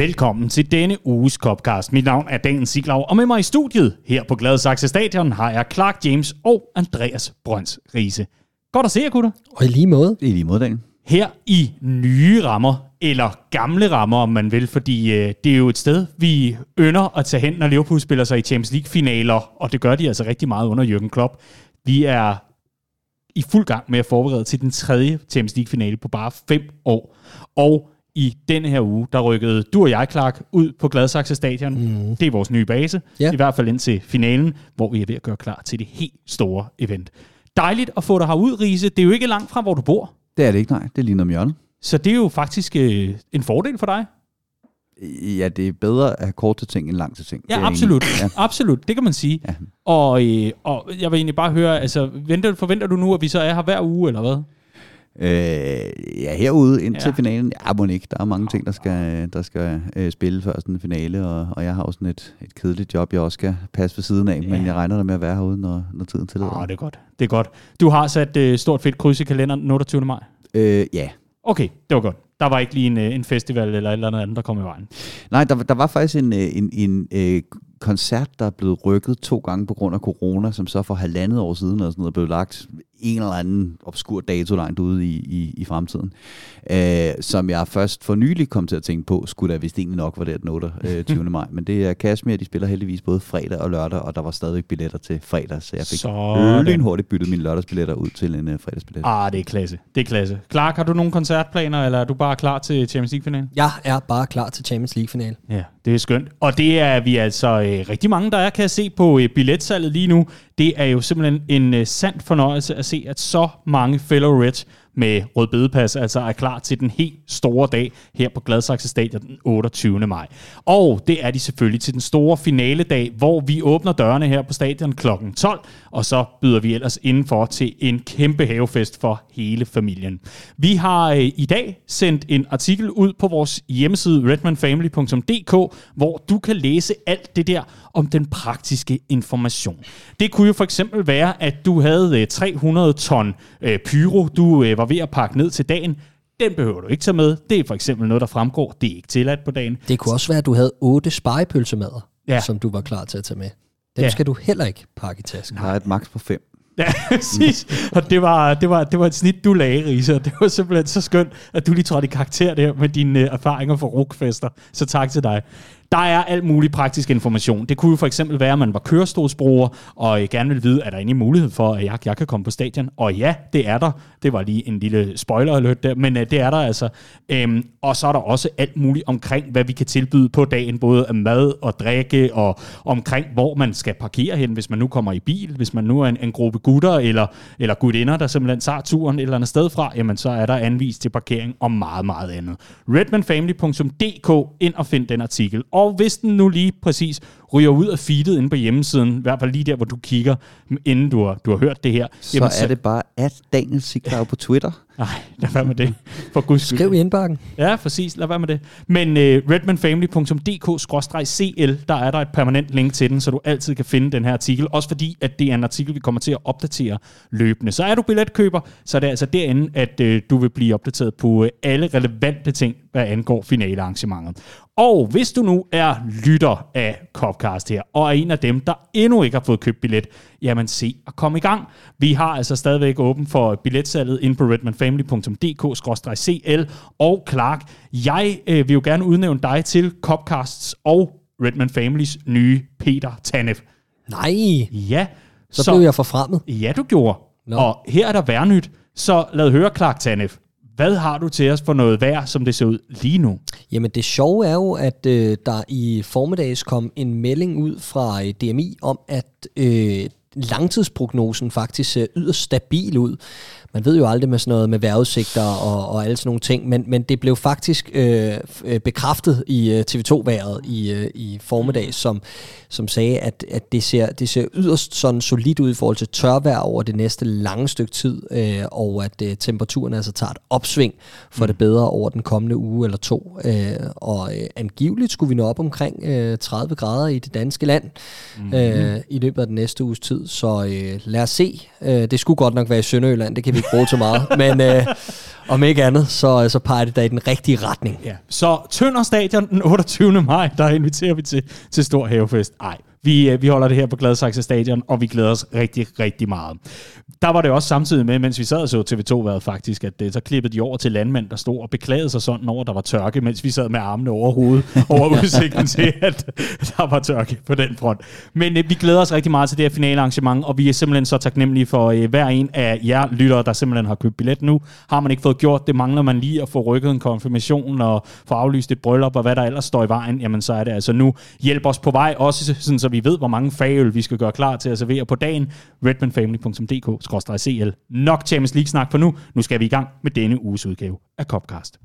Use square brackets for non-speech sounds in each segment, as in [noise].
Velkommen til denne uges Copcast. Mit navn er Daniel Siglau, og med mig i studiet her på Gladsaxe Stadion har jeg Clark James og Andreas Brøns Riese. Godt at se jer, gutter. Og i lige måde. I lige måde, Daniel. Her i nye rammer, eller gamle rammer, om man vil, fordi øh, det er jo et sted, vi ynder at tage hen, når Liverpool spiller sig i Champions League-finaler, og det gør de altså rigtig meget under Jürgen Klopp. Vi er i fuld gang med at forberede til den tredje Champions League-finale på bare fem år. Og i denne her uge, der rykkede du og jeg, Clark, ud på Gladsaxe Stadion. Mm. Det er vores nye base, Ja. i hvert fald indtil finalen, hvor vi er ved at gøre klar til det helt store event. Dejligt at få dig herud, Riese. Det er jo ikke langt fra, hvor du bor. Det er det ikke, nej. Det er lige om hjørnet. Så det er jo faktisk øh, en fordel for dig. Ja, det er bedre at have kort til ting end lang til ting. Ja, absolut. Ja. Absolut, det kan man sige. Ja. Og, øh, og jeg vil egentlig bare høre, altså, venter, forventer du nu, at vi så er her hver uge, eller hvad? Øh, ja, herude indtil Ja. ja. finalen. Ja, må ikke. Der er mange ting, der skal, der skal øh, spille før sådan en finale, og, og jeg har også sådan et, et kedeligt job, jeg også skal passe ved siden af, Ja. men jeg regner da med at være herude, når, når tiden tillader. Åh, det er godt. Det er godt. Du har sat øh, stort fedt kryds i kalenderen den 28. maj. Øh, ja. Okay, det var godt. Der var ikke lige en, øh, en festival eller et eller andet andet, der kom i vejen. Nej, der, der var faktisk en, øh, en, en øh, koncert, der er blevet rykket to gange på grund af corona, som så for halvandet år siden og sådan noget, blev lagt en eller anden obskur dato langt ude i, i, i fremtiden. Øh, som jeg først for nylig kom til at tænke på, skulle der vist egentlig nok var det den 28. [laughs] maj. Men det er Kashmir, de spiller heldigvis både fredag og lørdag, og der var stadigvæk billetter til fredag, så jeg fik Sådan. hurtigt byttet mine lørdagsbilletter ud til en uh, fredagsbillet. Ah, det er klasse. Det er klasse. Clark, har du nogle koncertplaner, eller er du bare klar til Champions League-finalen? Jeg er bare klar til Champions League-finale. Ja, det er skønt. Og det er vi altså øh, rigtig mange, der er, kan jeg se på øh, billetsalget lige nu. Det er jo simpelthen en øh, sand fornøjelse at se, at så mange fellow Reds med rød bedepas altså er klar til den helt store dag her på Gladsaxe Stadion den 28. maj. Og det er de selvfølgelig til den store finaledag, hvor vi åbner dørene her på stadion kl. 12, og så byder vi ellers indenfor til en kæmpe havefest for hele familien. Vi har øh, i dag sendt en artikel ud på vores hjemmeside redmanfamily.dk, hvor du kan læse alt det der om den praktiske information. Det kunne jo for eksempel være, at du havde øh, 300 ton øh, pyro, du øh, var ved at pakke ned til dagen. Den behøver du ikke tage med. Det er for eksempel noget, der fremgår. Det er ikke tilladt på dagen. Det kunne også være, at du havde otte spejepølsemader, Ja. som du var klar til at tage med. Dem Ja. skal du heller ikke pakke i tasken. Der er et max på fem. Ja, [laughs] præcis. Og det var, det, var, det var et snit, du lagde, Risa. Det var simpelthen så skønt, at du lige trådte i karakter der med dine øh, erfaringer fra rukfester. Så tak til dig. Der er alt mulig praktisk information. Det kunne jo for eksempel være, at man var kørestolsbruger, og gerne vil vide, er der egentlig mulighed for, at jeg, jeg kan komme på stadion? Og ja, det er der. Det var lige en lille spoiler alert der, men øh, det er der altså. Øhm, og så er der også alt muligt omkring, hvad vi kan tilbyde på dagen, både af mad og drikke, og omkring, hvor man skal parkere hen, hvis man nu kommer i bil, hvis man nu er en, en gruppe gutter eller, eller gutinder, der simpelthen tager turen et eller andet sted fra, jamen så er der anvist til parkering og meget, meget andet. redmanfamily.dk, ind og find den artikel. Og hvis den nu lige præcis ryger ud af feedet inde på hjemmesiden, i hvert fald lige der, hvor du kigger, inden du har, du har hørt det her, Så er det bare at Daniel Siglau på Twitter. [laughs] Nej, lad være med det. For guds skyld. Skriv i indbakken. Ja, præcis. Lad være med det. Men uh, redmanfamily.dk-cl, der er der et permanent link til den, så du altid kan finde den her artikel. Også fordi, at det er en artikel, vi kommer til at opdatere løbende. Så er du billetkøber, så er det altså derinde, at uh, du vil blive opdateret på uh, alle relevante ting, hvad angår finalearrangementet. Og hvis du nu er lytter af Copcast her, og er en af dem, der endnu ikke har fået købt billet, jamen se at komme i gang. Vi har altså stadigvæk åben for billetsalget ind på redmanfamily.dk-cl og Clark. Jeg øh, vil jo gerne udnævne dig til Copcasts og Redman Families nye Peter Tanef. Nej, Ja, så, så blev jeg forfremmet. Ja, du gjorde. Nå. Og her er der værnyt, så lad høre, Clark Tanef. Hvad har du til os for noget værd, som det ser ud lige nu? Jamen det sjove er jo, at øh, der i formiddags kom en melding ud fra øh, DMI om, at øh, langtidsprognosen faktisk ser yderst stabil ud. Man ved jo aldrig med sådan noget med vejrudsigter og, og alle sådan nogle ting, men, men det blev faktisk øh, øh, bekræftet i øh, TV2-været i, øh, i formiddag, som, som sagde, at, at det, ser, det ser yderst sådan solidt ud i forhold til tørvejr over det næste lange stykke tid, øh, og at øh, temperaturen altså tager et opsving for mm. det bedre over den kommende uge eller to. Øh, og øh, angiveligt skulle vi nå op omkring øh, 30 grader i det danske land mm. øh, i løbet af den næste uges tid, så øh, lad os se. Øh, det skulle godt nok være i Sønderjylland, det kan vi ikke bruge til meget, [laughs] men, øh, Om ikke andet, så, så peger det da i den rigtige retning. Ja. Så Tønder Stadion den 28. maj, der inviterer vi til, til stor havefest. Ej, vi, øh, vi holder det her på Gladsaxe Stadion, og vi glæder os rigtig, rigtig meget. Der var det også samtidig med, mens vi sad og så TV2 været faktisk, at det, øh, så klippede de over til landmænd, der stod og beklagede sig sådan over, at der var tørke, mens vi sad med armene over hovedet [laughs] over udsigten til, at der var tørke på den front. Men øh, vi glæder os rigtig meget til det her finalearrangement, og vi er simpelthen så taknemmelige for øh, hver en af jer lyttere, der simpelthen har købt billet nu. Har man ikke fået gjort det, mangler man lige at få rykket en konfirmation og få aflyst et bryllup og hvad der ellers står i vejen, jamen så er det altså nu. Hjælp os på vej, også sådan, så vi ved, hvor mange fagøl vi skal gøre klar til at servere på dagen. redmanfamily.dk-cl Nok Champions League-snak for nu. Nu skal vi i gang med denne uges udgave af Copcast.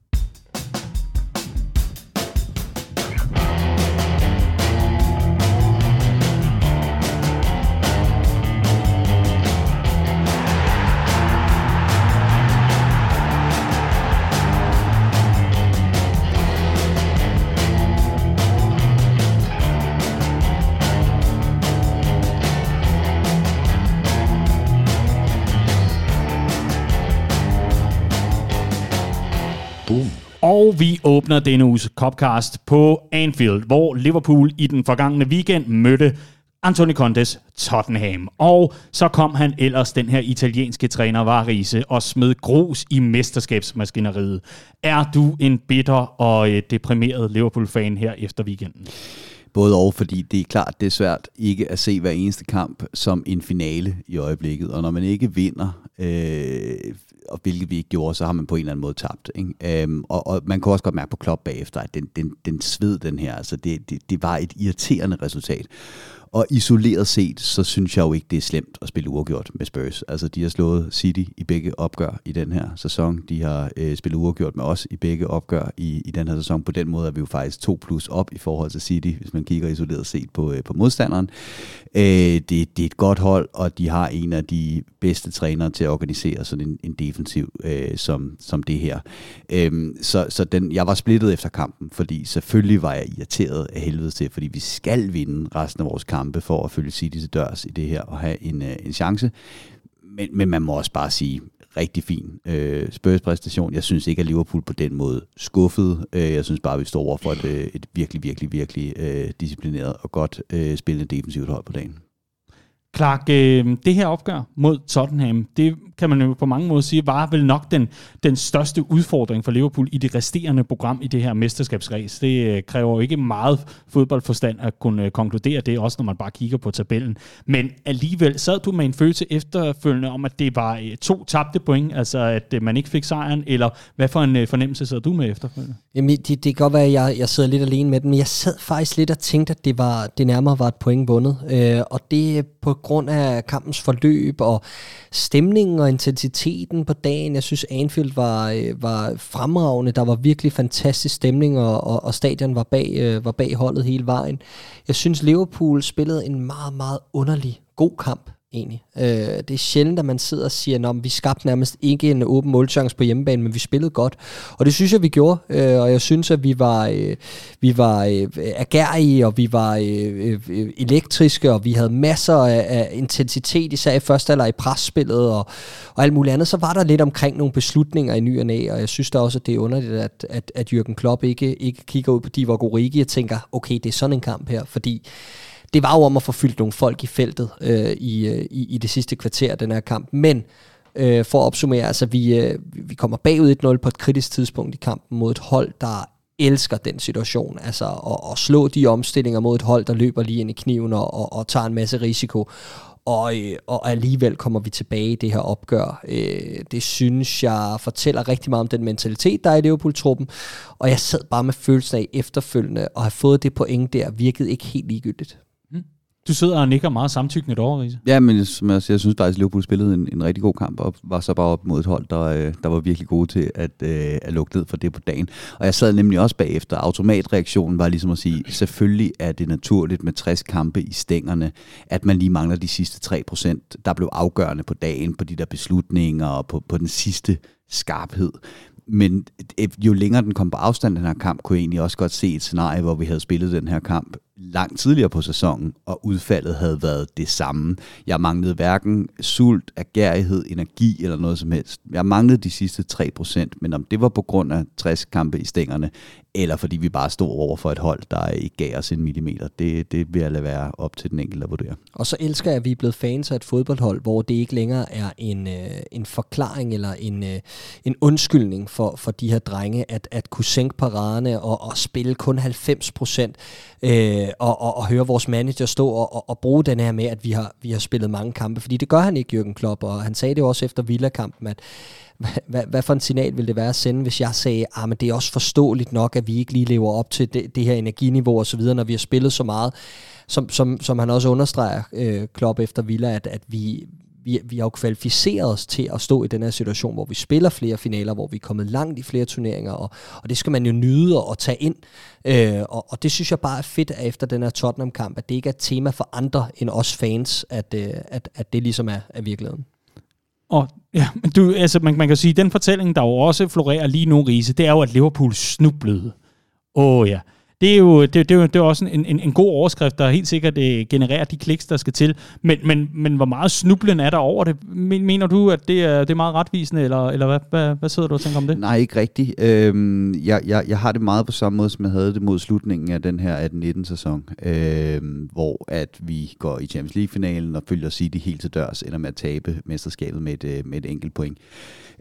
Vi åbner denne uges Copcast på Anfield, hvor Liverpool i den forgangne weekend mødte Anthony Contes Tottenham. Og så kom han ellers, den her italienske træner, Varise, og smed grus i mesterskabsmaskineriet. Er du en bitter og øh, deprimeret Liverpool-fan her efter weekenden? Både og, fordi det er klart, det er svært ikke at se hver eneste kamp som en finale i øjeblikket. Og når man ikke vinder øh, og hvilket vi ikke gjorde, så har man på en eller anden måde tabt. Ikke? Øhm, og, og man kunne også godt mærke på Klopp bagefter, at den, den, den sved den her. Altså det, det, det var et irriterende resultat. Og isoleret set, så synes jeg jo ikke, det er slemt at spille uafgjort med Spurs. Altså, de har slået City i begge opgør i den her sæson. De har øh, spillet uafgjort med os i begge opgør i, i den her sæson. På den måde er vi jo faktisk to plus op i forhold til City, hvis man kigger isoleret set på, øh, på modstanderen. Øh, det, det er et godt hold, og de har en af de bedste trænere til at organisere sådan en, en defensiv øh, som, som det her. Øh, så så den, jeg var splittet efter kampen, fordi selvfølgelig var jeg irriteret af helvede til, fordi vi skal vinde resten af vores kamp kampe for at følge City til dørs i det her og have en, øh, en chance. Men, men man må også bare sige, rigtig fin øh, Spurs-præstation. Jeg synes ikke, at Liverpool på den måde skuffede. Øh, jeg synes bare, at vi står over for et, øh, et virkelig, virkelig, virkelig øh, disciplineret og godt øh, spillende defensivt hold på dagen. Clark, øh, det her opgør mod Tottenham, det kan man jo på mange måder sige, var vel nok den, den største udfordring for Liverpool i det resterende program i det her mesterskabsræs. Det øh, kræver jo ikke meget fodboldforstand at kunne øh, konkludere det, også når man bare kigger på tabellen. Men alligevel sad du med en følelse efterfølgende om, at det var øh, to tabte point, altså at man ikke fik sejren, eller hvad for en fornemmelse sad du med efterfølgende? Jamen, det, det kan godt være, at jeg, jeg sidder lidt alene med den, men jeg sad faktisk lidt og tænkte, at det, var, det nærmere var et point vundet. Øh, og det på grund af kampens forløb og stemningen og intensiteten på dagen. Jeg synes, Anfield var, øh, var fremragende. Der var virkelig fantastisk stemning, og, og, og stadion var bag, øh, var bag holdet hele vejen. Jeg synes, Liverpool spillede en meget, meget underlig god kamp egentlig. Øh, det er sjældent, at man sidder og siger, at vi skabte nærmest ikke en åben målchance på hjemmebane, men vi spillede godt. Og det synes jeg, vi gjorde, øh, og jeg synes, at vi var, øh, vi var øh, agerige, og vi var øh, øh, elektriske, og vi havde masser af, af intensitet, især i første eller i presspillet, og, og alt muligt andet. Så var der lidt omkring nogle beslutninger i ny og næ, og jeg synes da også, at det er underligt, at, at, at Jürgen Klopp ikke, ikke kigger ud på Divock Origi og tænker, okay, det er sådan en kamp her, fordi det var jo om at få fyldt nogle folk i feltet øh, i, øh, i, i det sidste kvarter den her kamp. Men øh, for at opsummere, altså vi, øh, vi kommer bagud 1-0 på et kritisk tidspunkt i kampen mod et hold, der elsker den situation. Altså at, at slå de omstillinger mod et hold, der løber lige ind i kniven og, og, og tager en masse risiko. Og, øh, og alligevel kommer vi tilbage i det her opgør. Øh, det synes jeg fortæller rigtig meget om den mentalitet, der er i Liverpool-truppen. Og jeg sad bare med følelsen af efterfølgende, og have fået det point der, virkede ikke helt ligegyldigt. Du sidder og nikker meget samtykkende over, Riese. Ja, men jeg, jeg synes faktisk, at Liverpool spillede en, en rigtig god kamp, og var så bare op mod et hold, der, øh, der var virkelig gode til at, øh, at lukke ned for det på dagen. Og jeg sad nemlig også bagefter. Automatreaktionen var ligesom at sige, selvfølgelig er det naturligt med 60 kampe i stængerne, at man lige mangler de sidste 3%, der blev afgørende på dagen, på de der beslutninger og på, på den sidste skarphed men øh, jo længere den kom på afstand, den her kamp, kunne jeg egentlig også godt se et scenarie, hvor vi havde spillet den her kamp langt tidligere på sæsonen, og udfaldet havde været det samme. Jeg manglede hverken sult, agerighed, energi eller noget som helst. Jeg manglede de sidste 3%, men om det var på grund af 60 kampe i stængerne, eller fordi vi bare stod over for et hold, der ikke gav os en millimeter, det, det vil jeg lade være op til den enkelte at vurdere. Og så elsker jeg, at vi er blevet fans af et fodboldhold, hvor det ikke længere er en, øh, en forklaring eller en, øh, en undskyldning for, for de her drenge, at, at kunne sænke paraderne og, og spille kun 90 procent, øh, og, og, og høre vores manager stå og, og, og bruge den her med, at vi har, vi har spillet mange kampe, fordi det gør han ikke, Jürgen Klopp, og han sagde det også efter Villa-kampen, at hvad, hvad for en signal vil det være at sende, hvis jeg sagde, at ah, det er også forståeligt nok, at vi ikke lige lever op til det, det her energiniveau osv., når vi har spillet så meget, som, som, som han også understreger, øh, Klopp efter Villa, at, at vi, vi, vi har jo kvalificeret os til at stå i den her situation, hvor vi spiller flere finaler, hvor vi er kommet langt i flere turneringer, og, og det skal man jo nyde og, og tage ind. Øh, og, og det synes jeg bare er fedt at efter den her Tottenham-kamp, at det ikke er et tema for andre end os fans, at, øh, at, at det ligesom er, er virkeligheden. Og ja, men du, altså, man, man kan sige, den fortælling, der jo også florerer lige nu, Riese, det er jo, at Liverpool snublede. Åh oh, ja det er jo, det, det, er jo, det er også en, en, en god overskrift, der helt sikkert uh, genererer de kliks, der skal til. Men, men, men hvor meget snublen er der over det? Mener du, at det er, det er meget retvisende, eller, eller hvad, hvad, hvad sidder du og tænker om det? Nej, ikke rigtigt. Øhm, jeg, jeg, jeg har det meget på samme måde, som jeg havde det mod slutningen af den her 18-19-sæson, øhm, hvor at vi går i Champions League-finalen og følger City helt til dørs, ender med at tabe mesterskabet med et, øh, med et enkelt point.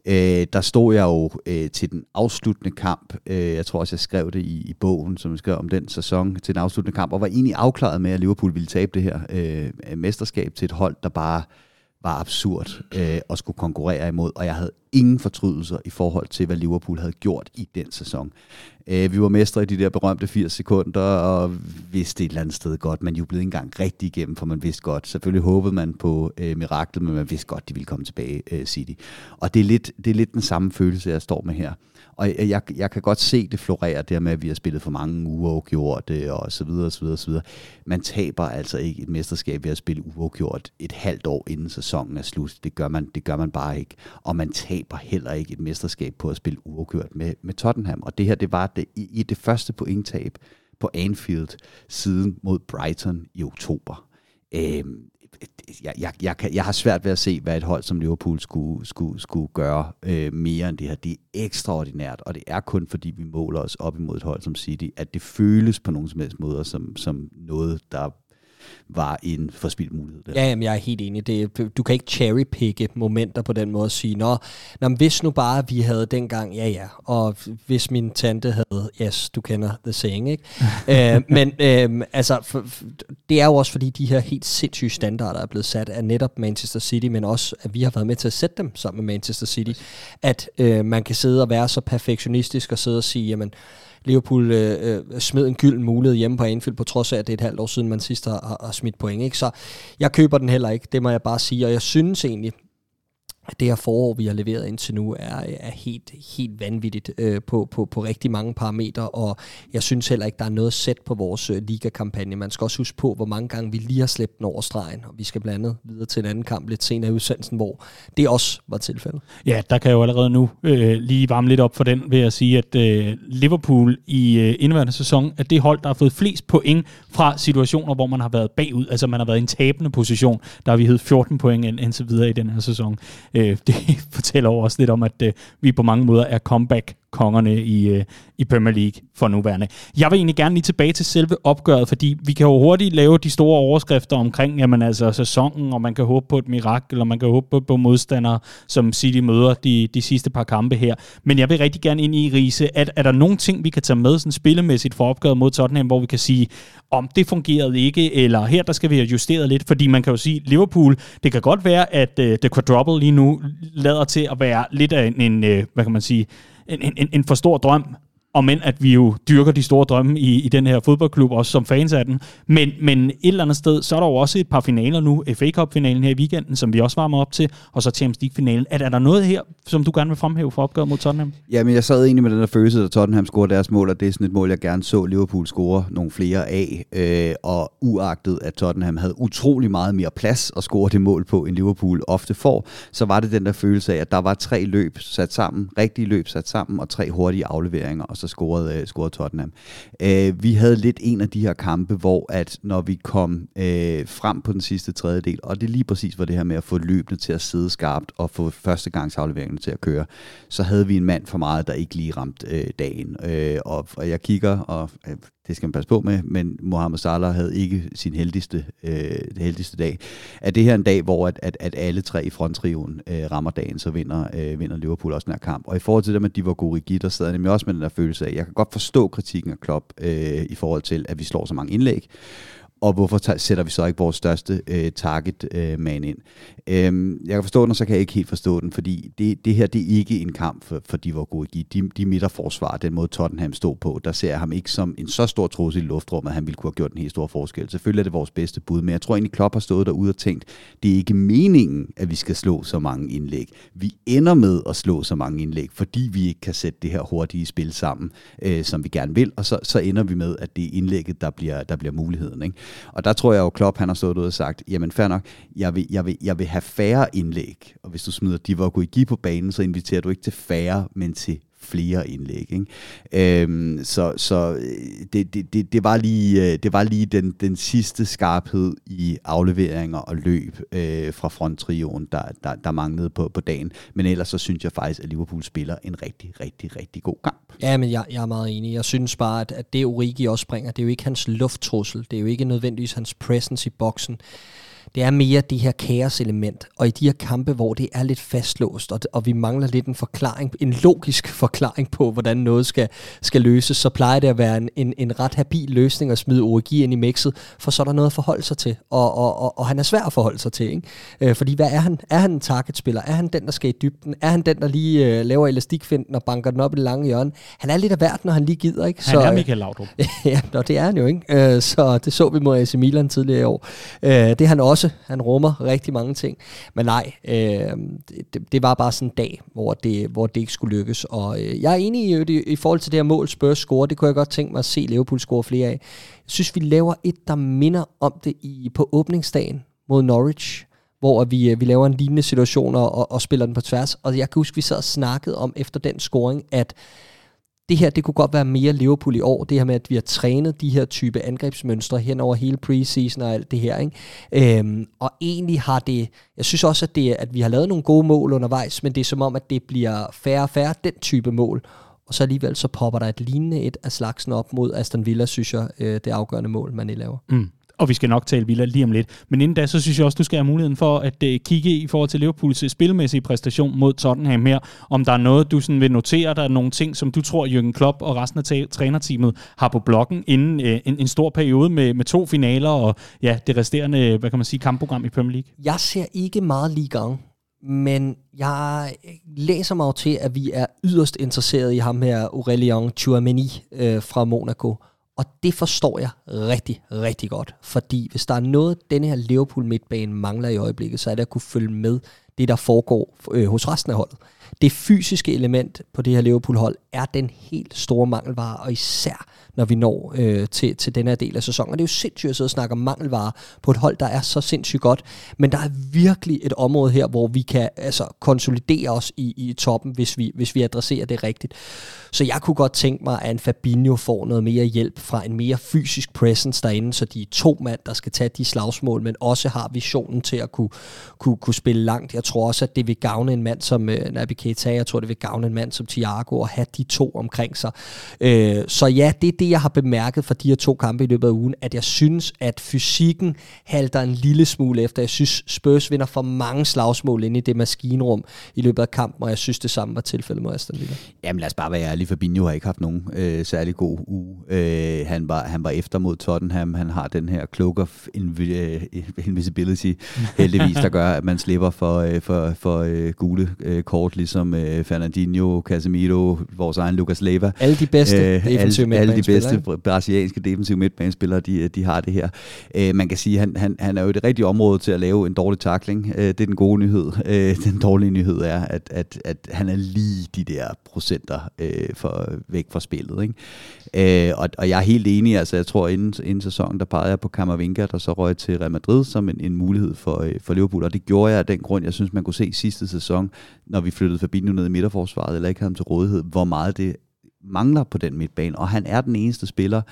Øh, der stod jeg jo øh, til den afsluttende kamp, øh, jeg tror også, jeg skrev det i, i bogen, som jeg skrev om den sæson, til den afsluttende kamp, og var egentlig afklaret med, at Liverpool ville tabe det her øh, mesterskab til et hold, der bare var absurd øh, at skulle konkurrere imod, og jeg havde ingen fortrydelser i forhold til, hvad Liverpool havde gjort i den sæson. Øh, vi var mestre i de der berømte 80 sekunder, og vidste et eller andet sted godt, man jublede ikke engang rigtig igennem, for man vidste godt, selvfølgelig håbede man på øh, miraklet, men man vidste godt, de ville komme tilbage, øh, City. Og det er, lidt, det er lidt den samme følelse, jeg står med her. Og jeg, jeg kan godt se det florere der med, at vi har spillet for mange uafgjort og så videre, og så videre, og så videre. Man taber altså ikke et mesterskab ved at spille uafgjort et halvt år inden sæsonen er slut. Det gør man, det gør man bare ikke. Og man taber heller ikke et mesterskab på at spille uafgjort med, med Tottenham. Og det her, det var det, i, i det første pointtab på Anfield siden mod Brighton i oktober. Øhm, jeg, jeg, jeg, kan, jeg har svært ved at se, hvad et hold som Liverpool skulle, skulle, skulle gøre øh, mere end det her. Det er ekstraordinært, og det er kun fordi, vi måler os op imod et hold som City, at det føles på nogen som helst måder som, som noget, der var en forspildt mulighed. Der. Ja, jamen, jeg er helt enig. Det, du kan ikke cherrypicke momenter på den måde og sige, nå, nå hvis nu bare vi havde dengang, ja ja, og hvis min tante havde, yes, du kender the saying, ikke? [laughs] øh, men øh, altså, for, for, det er jo også fordi de her helt sindssyge standarder er blevet sat af netop Manchester City, men også at vi har været med til at sætte dem sammen med Manchester City, at øh, man kan sidde og være så perfektionistisk og sidde og sige, jamen, Liverpool øh, øh, smed en gylden mulighed hjemme på Anfield, på trods af, at det er et halvt år siden, man sidst har, har, har smidt point. Ikke? Så jeg køber den heller ikke, det må jeg bare sige. Og jeg synes egentlig, at det her forår, vi har leveret indtil nu, er, er helt, helt vanvittigt øh, på, på, på rigtig mange parametre, og jeg synes heller ikke, der er noget sæt på vores øh, ligakampagne. Man skal også huske på, hvor mange gange vi lige har slæbt den over stregen, og vi skal blandt andet videre til en anden kamp lidt senere i udsendelsen, hvor det også var tilfældet. Ja, der kan jeg jo allerede nu øh, lige varme lidt op for den ved at sige, at øh, Liverpool i øh, indværende sæson er det hold, der har fået flest point fra situationer, hvor man har været bagud, altså man har været i en tabende position. Der har vi hed 14 point indtil videre i den her sæson. Øh, [laughs] det fortæller også lidt om, at øh, vi på mange måder er comeback kongerne i, øh, i Premier League for nuværende. Jeg vil egentlig gerne lige tilbage til selve opgøret, fordi vi kan jo hurtigt lave de store overskrifter omkring jamen, altså, sæsonen, og man kan håbe på et mirakel, og man kan håbe på, på modstandere, som City møder de, de sidste par kampe her. Men jeg vil rigtig gerne ind i, Riese, at er der nogle ting, vi kan tage med sådan spillemæssigt for opgøret mod Tottenham, hvor vi kan sige, om det fungerede ikke, eller her der skal vi have justeret lidt, fordi man kan jo sige, Liverpool, det kan godt være, at uh, The Quadruple lige nu lader til at være lidt af en, en uh, hvad kan man sige, en, en, en for stor drøm, og men at vi jo dyrker de store drømme i, i den her fodboldklub, også som fans af den. Men, men et eller andet sted, så er der jo også et par finaler nu. FA Cup-finalen her i weekenden, som vi også varmer op til, og så Champions League-finalen. Er, er der noget her, som du gerne vil fremhæve for opgøret mod Tottenham? Jamen, jeg sad egentlig med den der følelse, at Tottenham scorer deres mål, og det er sådan et mål, jeg gerne så Liverpool score nogle flere af. Øh, og uagtet, at Tottenham havde utrolig meget mere plads at score det mål på, end Liverpool ofte får, så var det den der følelse af, at der var tre løb sat sammen, rigtige løb sat sammen, og tre hurtige afleveringer, og så scorede, øh, scorede Tottenham. Øh, vi havde lidt en af de her kampe, hvor at når vi kom øh, frem på den sidste tredjedel, og det lige præcis var det her med at få løbende til at sidde skarpt og få førstegangsafleveringerne til at køre, så havde vi en mand for meget, der ikke lige ramte øh, dagen. Øh, og, og jeg kigger, og øh, det skal man passe på med, men Mohamed Salah havde ikke sin heldigste, øh, heldigste dag. Er det her en dag, hvor at, at, at alle tre i fronttriven øh, rammer dagen, så vinder, øh, vinder Liverpool også den her kamp. Og i forhold til det med, at de var gode i der sad jeg nemlig også med den der følelse af, jeg kan godt forstå kritikken af Klopp øh, i forhold til, at vi slår så mange indlæg og hvorfor sætter vi så ikke vores største øh, target øh, man ind? Øhm, jeg kan forstå den, og så kan jeg ikke helt forstå den, fordi det, det her det er ikke en kamp for, for de var gode. De, de midterforsvar, den måde Tottenham stod på, der ser jeg ham ikke som en så stor trussel i luftrummet, at han ville kunne have gjort en helt stor forskel. Selvfølgelig er det vores bedste bud, men jeg tror egentlig, Klopp har stået derude og tænkt, det er ikke meningen, at vi skal slå så mange indlæg. Vi ender med at slå så mange indlæg, fordi vi ikke kan sætte det her hurtige spil sammen, øh, som vi gerne vil, og så, så ender vi med, at det er indlægget, der bliver, der bliver muligheden. Ikke? Og der tror jeg jo, Klopp han har stået ud og sagt, jamen fair nok, jeg vil, jeg vil, jeg vil have færre indlæg, og hvis du smider Divock på banen, så inviterer du ikke til færre, men til flere indlæg. Ikke? Øhm, så så øh, det, det, det, det var lige, øh, det var lige den, den sidste skarphed i afleveringer og løb øh, fra fronttrioen, der, der, der manglede på, på dagen. Men ellers så synes jeg faktisk, at Liverpool spiller en rigtig, rigtig, rigtig god kamp. Ja, men jeg, jeg er meget enig. Jeg synes bare, at, at det Origi også springer, det er jo ikke hans lufttrussel. Det er jo ikke nødvendigvis hans presence i boksen det er mere det her kaos-element. Og i de her kampe, hvor det er lidt fastlåst, og, og vi mangler lidt en forklaring, en logisk forklaring på, hvordan noget skal, skal løses, så plejer det at være en, en, en ret habil løsning at smide Origi ind i mixet, for så er der noget at forholde sig til. Og, og, og, og han er svær at forholde sig til. Ikke? Øh, fordi hvad er han? Er han en targetspiller? Er han den, der skal i dybden? Er han den, der lige øh, laver elastikfinden og banker den op i det lange hjørne? Han er lidt af hvert, når han lige gider. Ikke? Han så, er øh, Michael Laudrup. [laughs] ja, det er han jo. Ikke? Øh, så det så vi mod AC Milan tidligere i år. Øh, det er han også også. Han rummer rigtig mange ting. Men nej, øh, det, det var bare sådan en dag, hvor det, hvor det ikke skulle lykkes. Og øh, jeg er enig i, i, i forhold til det her mål, Spurs score. Det kunne jeg godt tænke mig at se Liverpool score flere af. Jeg synes, vi laver et, der minder om det i på åbningsdagen mod Norwich hvor vi, øh, vi laver en lignende situation og, og spiller den på tværs. Og jeg kan huske, vi sad og snakkede om efter den scoring, at det her, det kunne godt være mere Liverpool i år, det her med, at vi har trænet de her type angrebsmønstre hen over hele preseason og alt det her. Ikke? Øhm, og egentlig har det, jeg synes også, at, det, at vi har lavet nogle gode mål undervejs, men det er som om, at det bliver færre og færre den type mål. Og så alligevel så popper der et lignende et af slagsen op mod Aston Villa, synes jeg, øh, det afgørende mål, man i laver. Mm og vi skal nok tale Villa lige om lidt. Men inden da, så synes jeg også, du skal have muligheden for at øh, kigge i forhold til Liverpools øh, spilmæssige præstation mod Tottenham her. Om der er noget, du sådan vil notere, der er nogle ting, som du tror, Jürgen Klopp og resten af trænerteamet har på blokken inden øh, en, en stor periode med, med to finaler og ja, det resterende, hvad kan man sige, kampprogram i Premier League. Jeg ser ikke meget lige gang. Men jeg læser mig til, at vi er yderst interesseret i ham her, Aurelien Chouameni øh, fra Monaco. Og det forstår jeg rigtig, rigtig godt. Fordi hvis der er noget, denne her Liverpool midtbane mangler i øjeblikket, så er det at kunne følge med det, der foregår øh, hos resten af holdet. Det fysiske element på det her Liverpool-hold er den helt store mangelvare, og især når vi når øh, til, til den her del af sæsonen. Og det er jo sindssygt at sidde og snakke om mangelvare på et hold, der er så sindssygt godt. Men der er virkelig et område her, hvor vi kan altså, konsolidere os i, i toppen, hvis vi, hvis vi adresserer det rigtigt. Så jeg kunne godt tænke mig, at en Fabinho får noget mere hjælp fra en mere fysisk presence derinde, så de er to mand, der skal tage de slagsmål, men også har visionen til at kunne, kunne, kunne spille langt. Jeg tror også, at det vil gavne en mand som øh, Naby Keita, jeg tror, det vil gavne en mand som Thiago at have de to omkring sig. Øh, så ja, det er det, jeg har bemærket fra de her to kampe i løbet af ugen, at jeg synes, at fysikken halter en lille smule efter. Jeg synes, Spurs vinder for mange slagsmål ind i det maskinrum i løbet af kampen, og jeg synes, det samme var tilfældet med Aston Villa. Jamen lad os bare være ærlige, Fabinho har ikke haft nogen øh, særlig god uge. Øh, han, var, han var efter mod Tottenham, han har den her cloak of invi- invisibility, heldigvis, der gør, at man slipper for, øh, for, for øh, gule øh, kort, ligesom øh, Fernandinho, Casemiro, vores egen Lucas Leiva. Alle de bedste øh, alle, alle de bedste brasilianske defensive midtbanespillere, de, de har det her. Øh, man kan sige, at han, han, han er jo det rigtige område til at lave en dårlig takling. Øh, det er den gode nyhed. Øh, [laughs] den dårlige nyhed er, at, at, at han er lige de der procenter øh, for, væk fra spillet. Ikke? Øh, og, og jeg er helt enig, altså jeg tror inden, inden sæsonen, der pegede jeg på Kammervinga, der så røg til Real Madrid som en, en mulighed for, øh, for Liverpool, og det gjorde jeg af den grund, jeg synes, man kunne se sidste sæson, når vi flyttede Fabinho ned i midterforsvaret, eller ikke havde ham til rådighed, hvor meget det mangler på den midtbane, og han er den eneste spiller,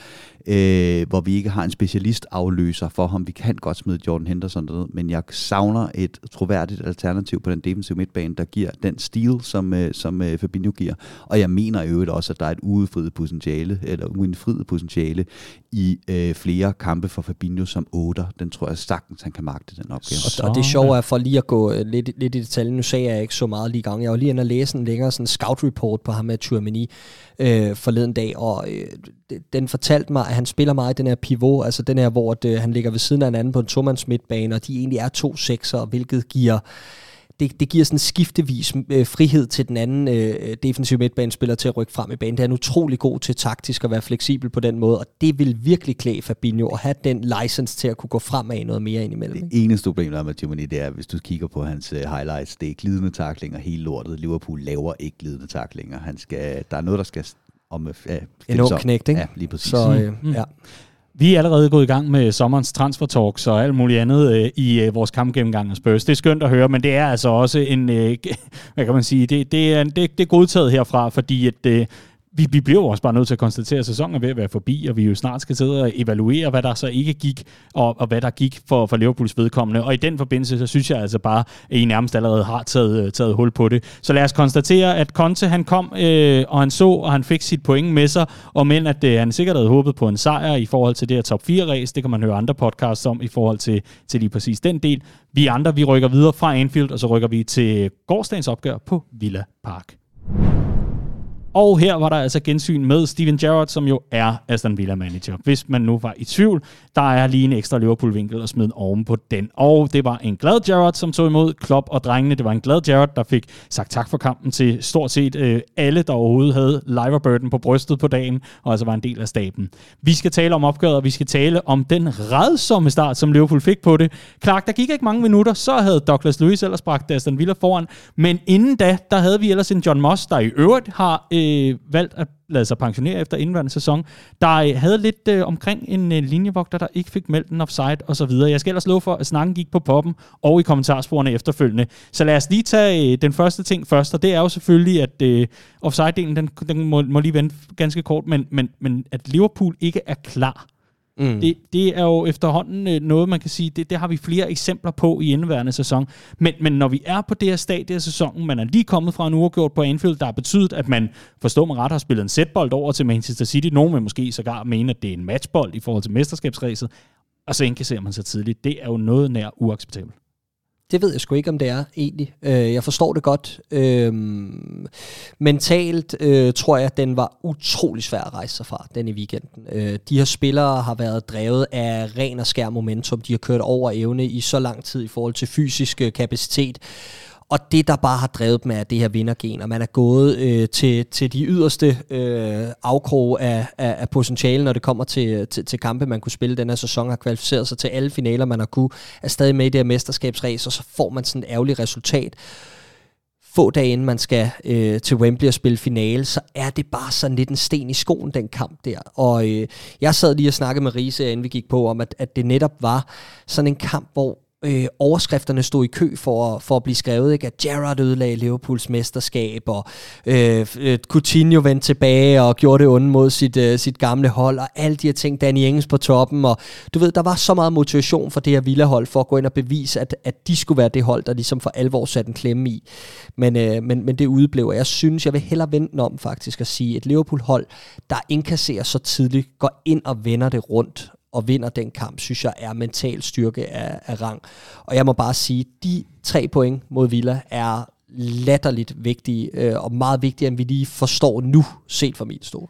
øh, hvor vi ikke har en specialist afløser for ham. Vi kan godt smide Jordan Henderson derned, men jeg savner et troværdigt alternativ på den defensive midtbane, der giver den stil, som, øh, som øh, Fabinho giver. Og jeg mener i øvrigt også, at der er et udefriet potentiale, eller uindfriet potentiale i øh, flere kampe for Fabinho som 8. Den tror jeg sagtens, han kan magte den opgave. Og, og det sjove er, for lige at gå øh, lidt, lidt i detaljen, nu sagde jeg ikke så meget lige gang. Jeg var lige inde og læse en længere sådan scout report på ham med Tuamini øh, forleden dag, og øh, den fortalte mig, at han spiller meget i den her pivot, altså den her, hvor det, han ligger ved siden af en anden på en tomands midtbane, og de egentlig er to sekser, hvilket giver det, det giver sådan skiftevis øh, frihed til den anden øh, defensive midtbanespiller til at rykke frem i banen. Det er en utrolig god til taktisk at være fleksibel på den måde, og det vil virkelig klæde Fabinho at have den license til at kunne gå fremad noget mere ind imellem. Det eneste problem, der er med Jimmy, det er, hvis du kigger på hans uh, highlights, det er glidende taklinger hele lortet. Liverpool laver ikke glidende taklinger. Han skal, der er noget, der skal om... Uh, en ung knægt, ikke? Ja, lige præcis. Så, øh, mm. ja. Vi er allerede gået i gang med sommerens transfer talks og alt muligt andet øh, i øh, vores kampgennemgang af Spurs. Det er skønt at høre, men det er altså også en, øh, [laughs] hvad kan man sige, det, det, er, det, det er godtaget herfra, fordi at, øh, vi, vi bliver jo også bare nødt til at konstatere, at sæsonen er ved at være forbi, og vi jo snart skal sidde og evaluere, hvad der så ikke gik, og, og hvad der gik for, for Liverpools vedkommende. Og i den forbindelse, så synes jeg altså bare, at I nærmest allerede har taget, øh, taget hul på det. Så lad os konstatere, at Conte han kom, øh, og han så, og han fik sit point med sig, og men at øh, han sikkert havde håbet på en sejr i forhold til det her top 4-race. Det kan man høre andre podcasts om i forhold til, til lige præcis den del. Vi andre, vi rykker videre fra Anfield, og så rykker vi til gårdsdagens opgør på Villa Park. Og her var der altså gensyn med Steven Gerrard, som jo er Aston Villa-manager. Hvis man nu var i tvivl, der er lige en ekstra Liverpool-vinkel at smide oven på den. Og det var en glad Gerrard, som tog imod Klopp og drengene. Det var en glad Gerrard, der fik sagt tak for kampen til stort set øh, alle, der overhovedet havde Liverburden på brystet på dagen, og altså var en del af staben. Vi skal tale om opgøret, og vi skal tale om den redsomme start, som Liverpool fik på det. Klart, der gik ikke mange minutter, så havde Douglas Lewis ellers bragt Aston Villa foran, men inden da, der havde vi ellers en John Moss, der i øvrigt har øh, øh, valgt at lade sig pensionere efter indværende sæson, der øh, havde lidt øh, omkring en øh, linjevogter, der ikke fik meldt en offside og så videre. Jeg skal ellers love for, at snakken gik på poppen og i kommentarsporene efterfølgende. Så lad os lige tage øh, den første ting først, og det er jo selvfølgelig, at øh, offside-delen, den, den må, må lige vente ganske kort, men, men, men at Liverpool ikke er klar Mm. Det, det er jo efterhånden øh, noget, man kan sige, det, det har vi flere eksempler på i indeværende sæson. Men, men når vi er på det her stadie af sæsonen, man er lige kommet fra en uafgjort på Anfield, der har betydet, at man, forstår mig ret, har spillet en sætbold over til Manchester City. Nogen vil måske sågar mene, at det er en matchbold i forhold til mesterskabsræset. Og så indkasserer man sig tidligt. Det er jo noget nær uacceptabelt. Det ved jeg sgu ikke, om det er egentlig. Øh, jeg forstår det godt. Øh, mentalt øh, tror jeg, at den var utrolig svær at rejse sig fra, den i weekenden. Øh, de her spillere har været drevet af ren og skær momentum. De har kørt over evne i så lang tid i forhold til fysisk øh, kapacitet. Og det, der bare har drevet dem, er det her vindergen, og man er gået øh, til, til de yderste øh, afkrog af, af, af potentiale, når det kommer til, til, til kampe, man kunne spille den her sæson, har kvalificeret sig til alle finaler, man har kunne, er stadig med i det her mesterskabsræs, og så får man sådan et ærgerligt resultat få dage inden man skal øh, til Wembley og spille finale, så er det bare sådan lidt en sten i skoen, den kamp der. Og øh, jeg sad lige og snakkede med Riese, inden vi gik på, om at, at det netop var sådan en kamp, hvor øh, overskrifterne stod i kø for, for at blive skrevet, ikke? at Gerrard ødelagde Liverpools mesterskab, og øh, øh, Coutinho vendte tilbage og gjorde det onde mod sit, øh, sit gamle hold, og alle de her ting, Danny Engels på toppen, og du ved, der var så meget motivation for det her Villa-hold, for at gå ind og bevise, at, at de skulle være det hold, der ligesom for alvor satte en klemme i. Men, øh, men, men det udeblev, og jeg synes, jeg vil hellere vente om faktisk at sige, et Liverpool-hold, der indkasserer så tidligt, går ind og vender det rundt, og vinder den kamp, synes jeg er mental styrke af, af rang. Og jeg må bare sige, de tre point mod Villa er latterligt vigtige, øh, og meget vigtigere, end vi lige forstår nu, set fra min stol.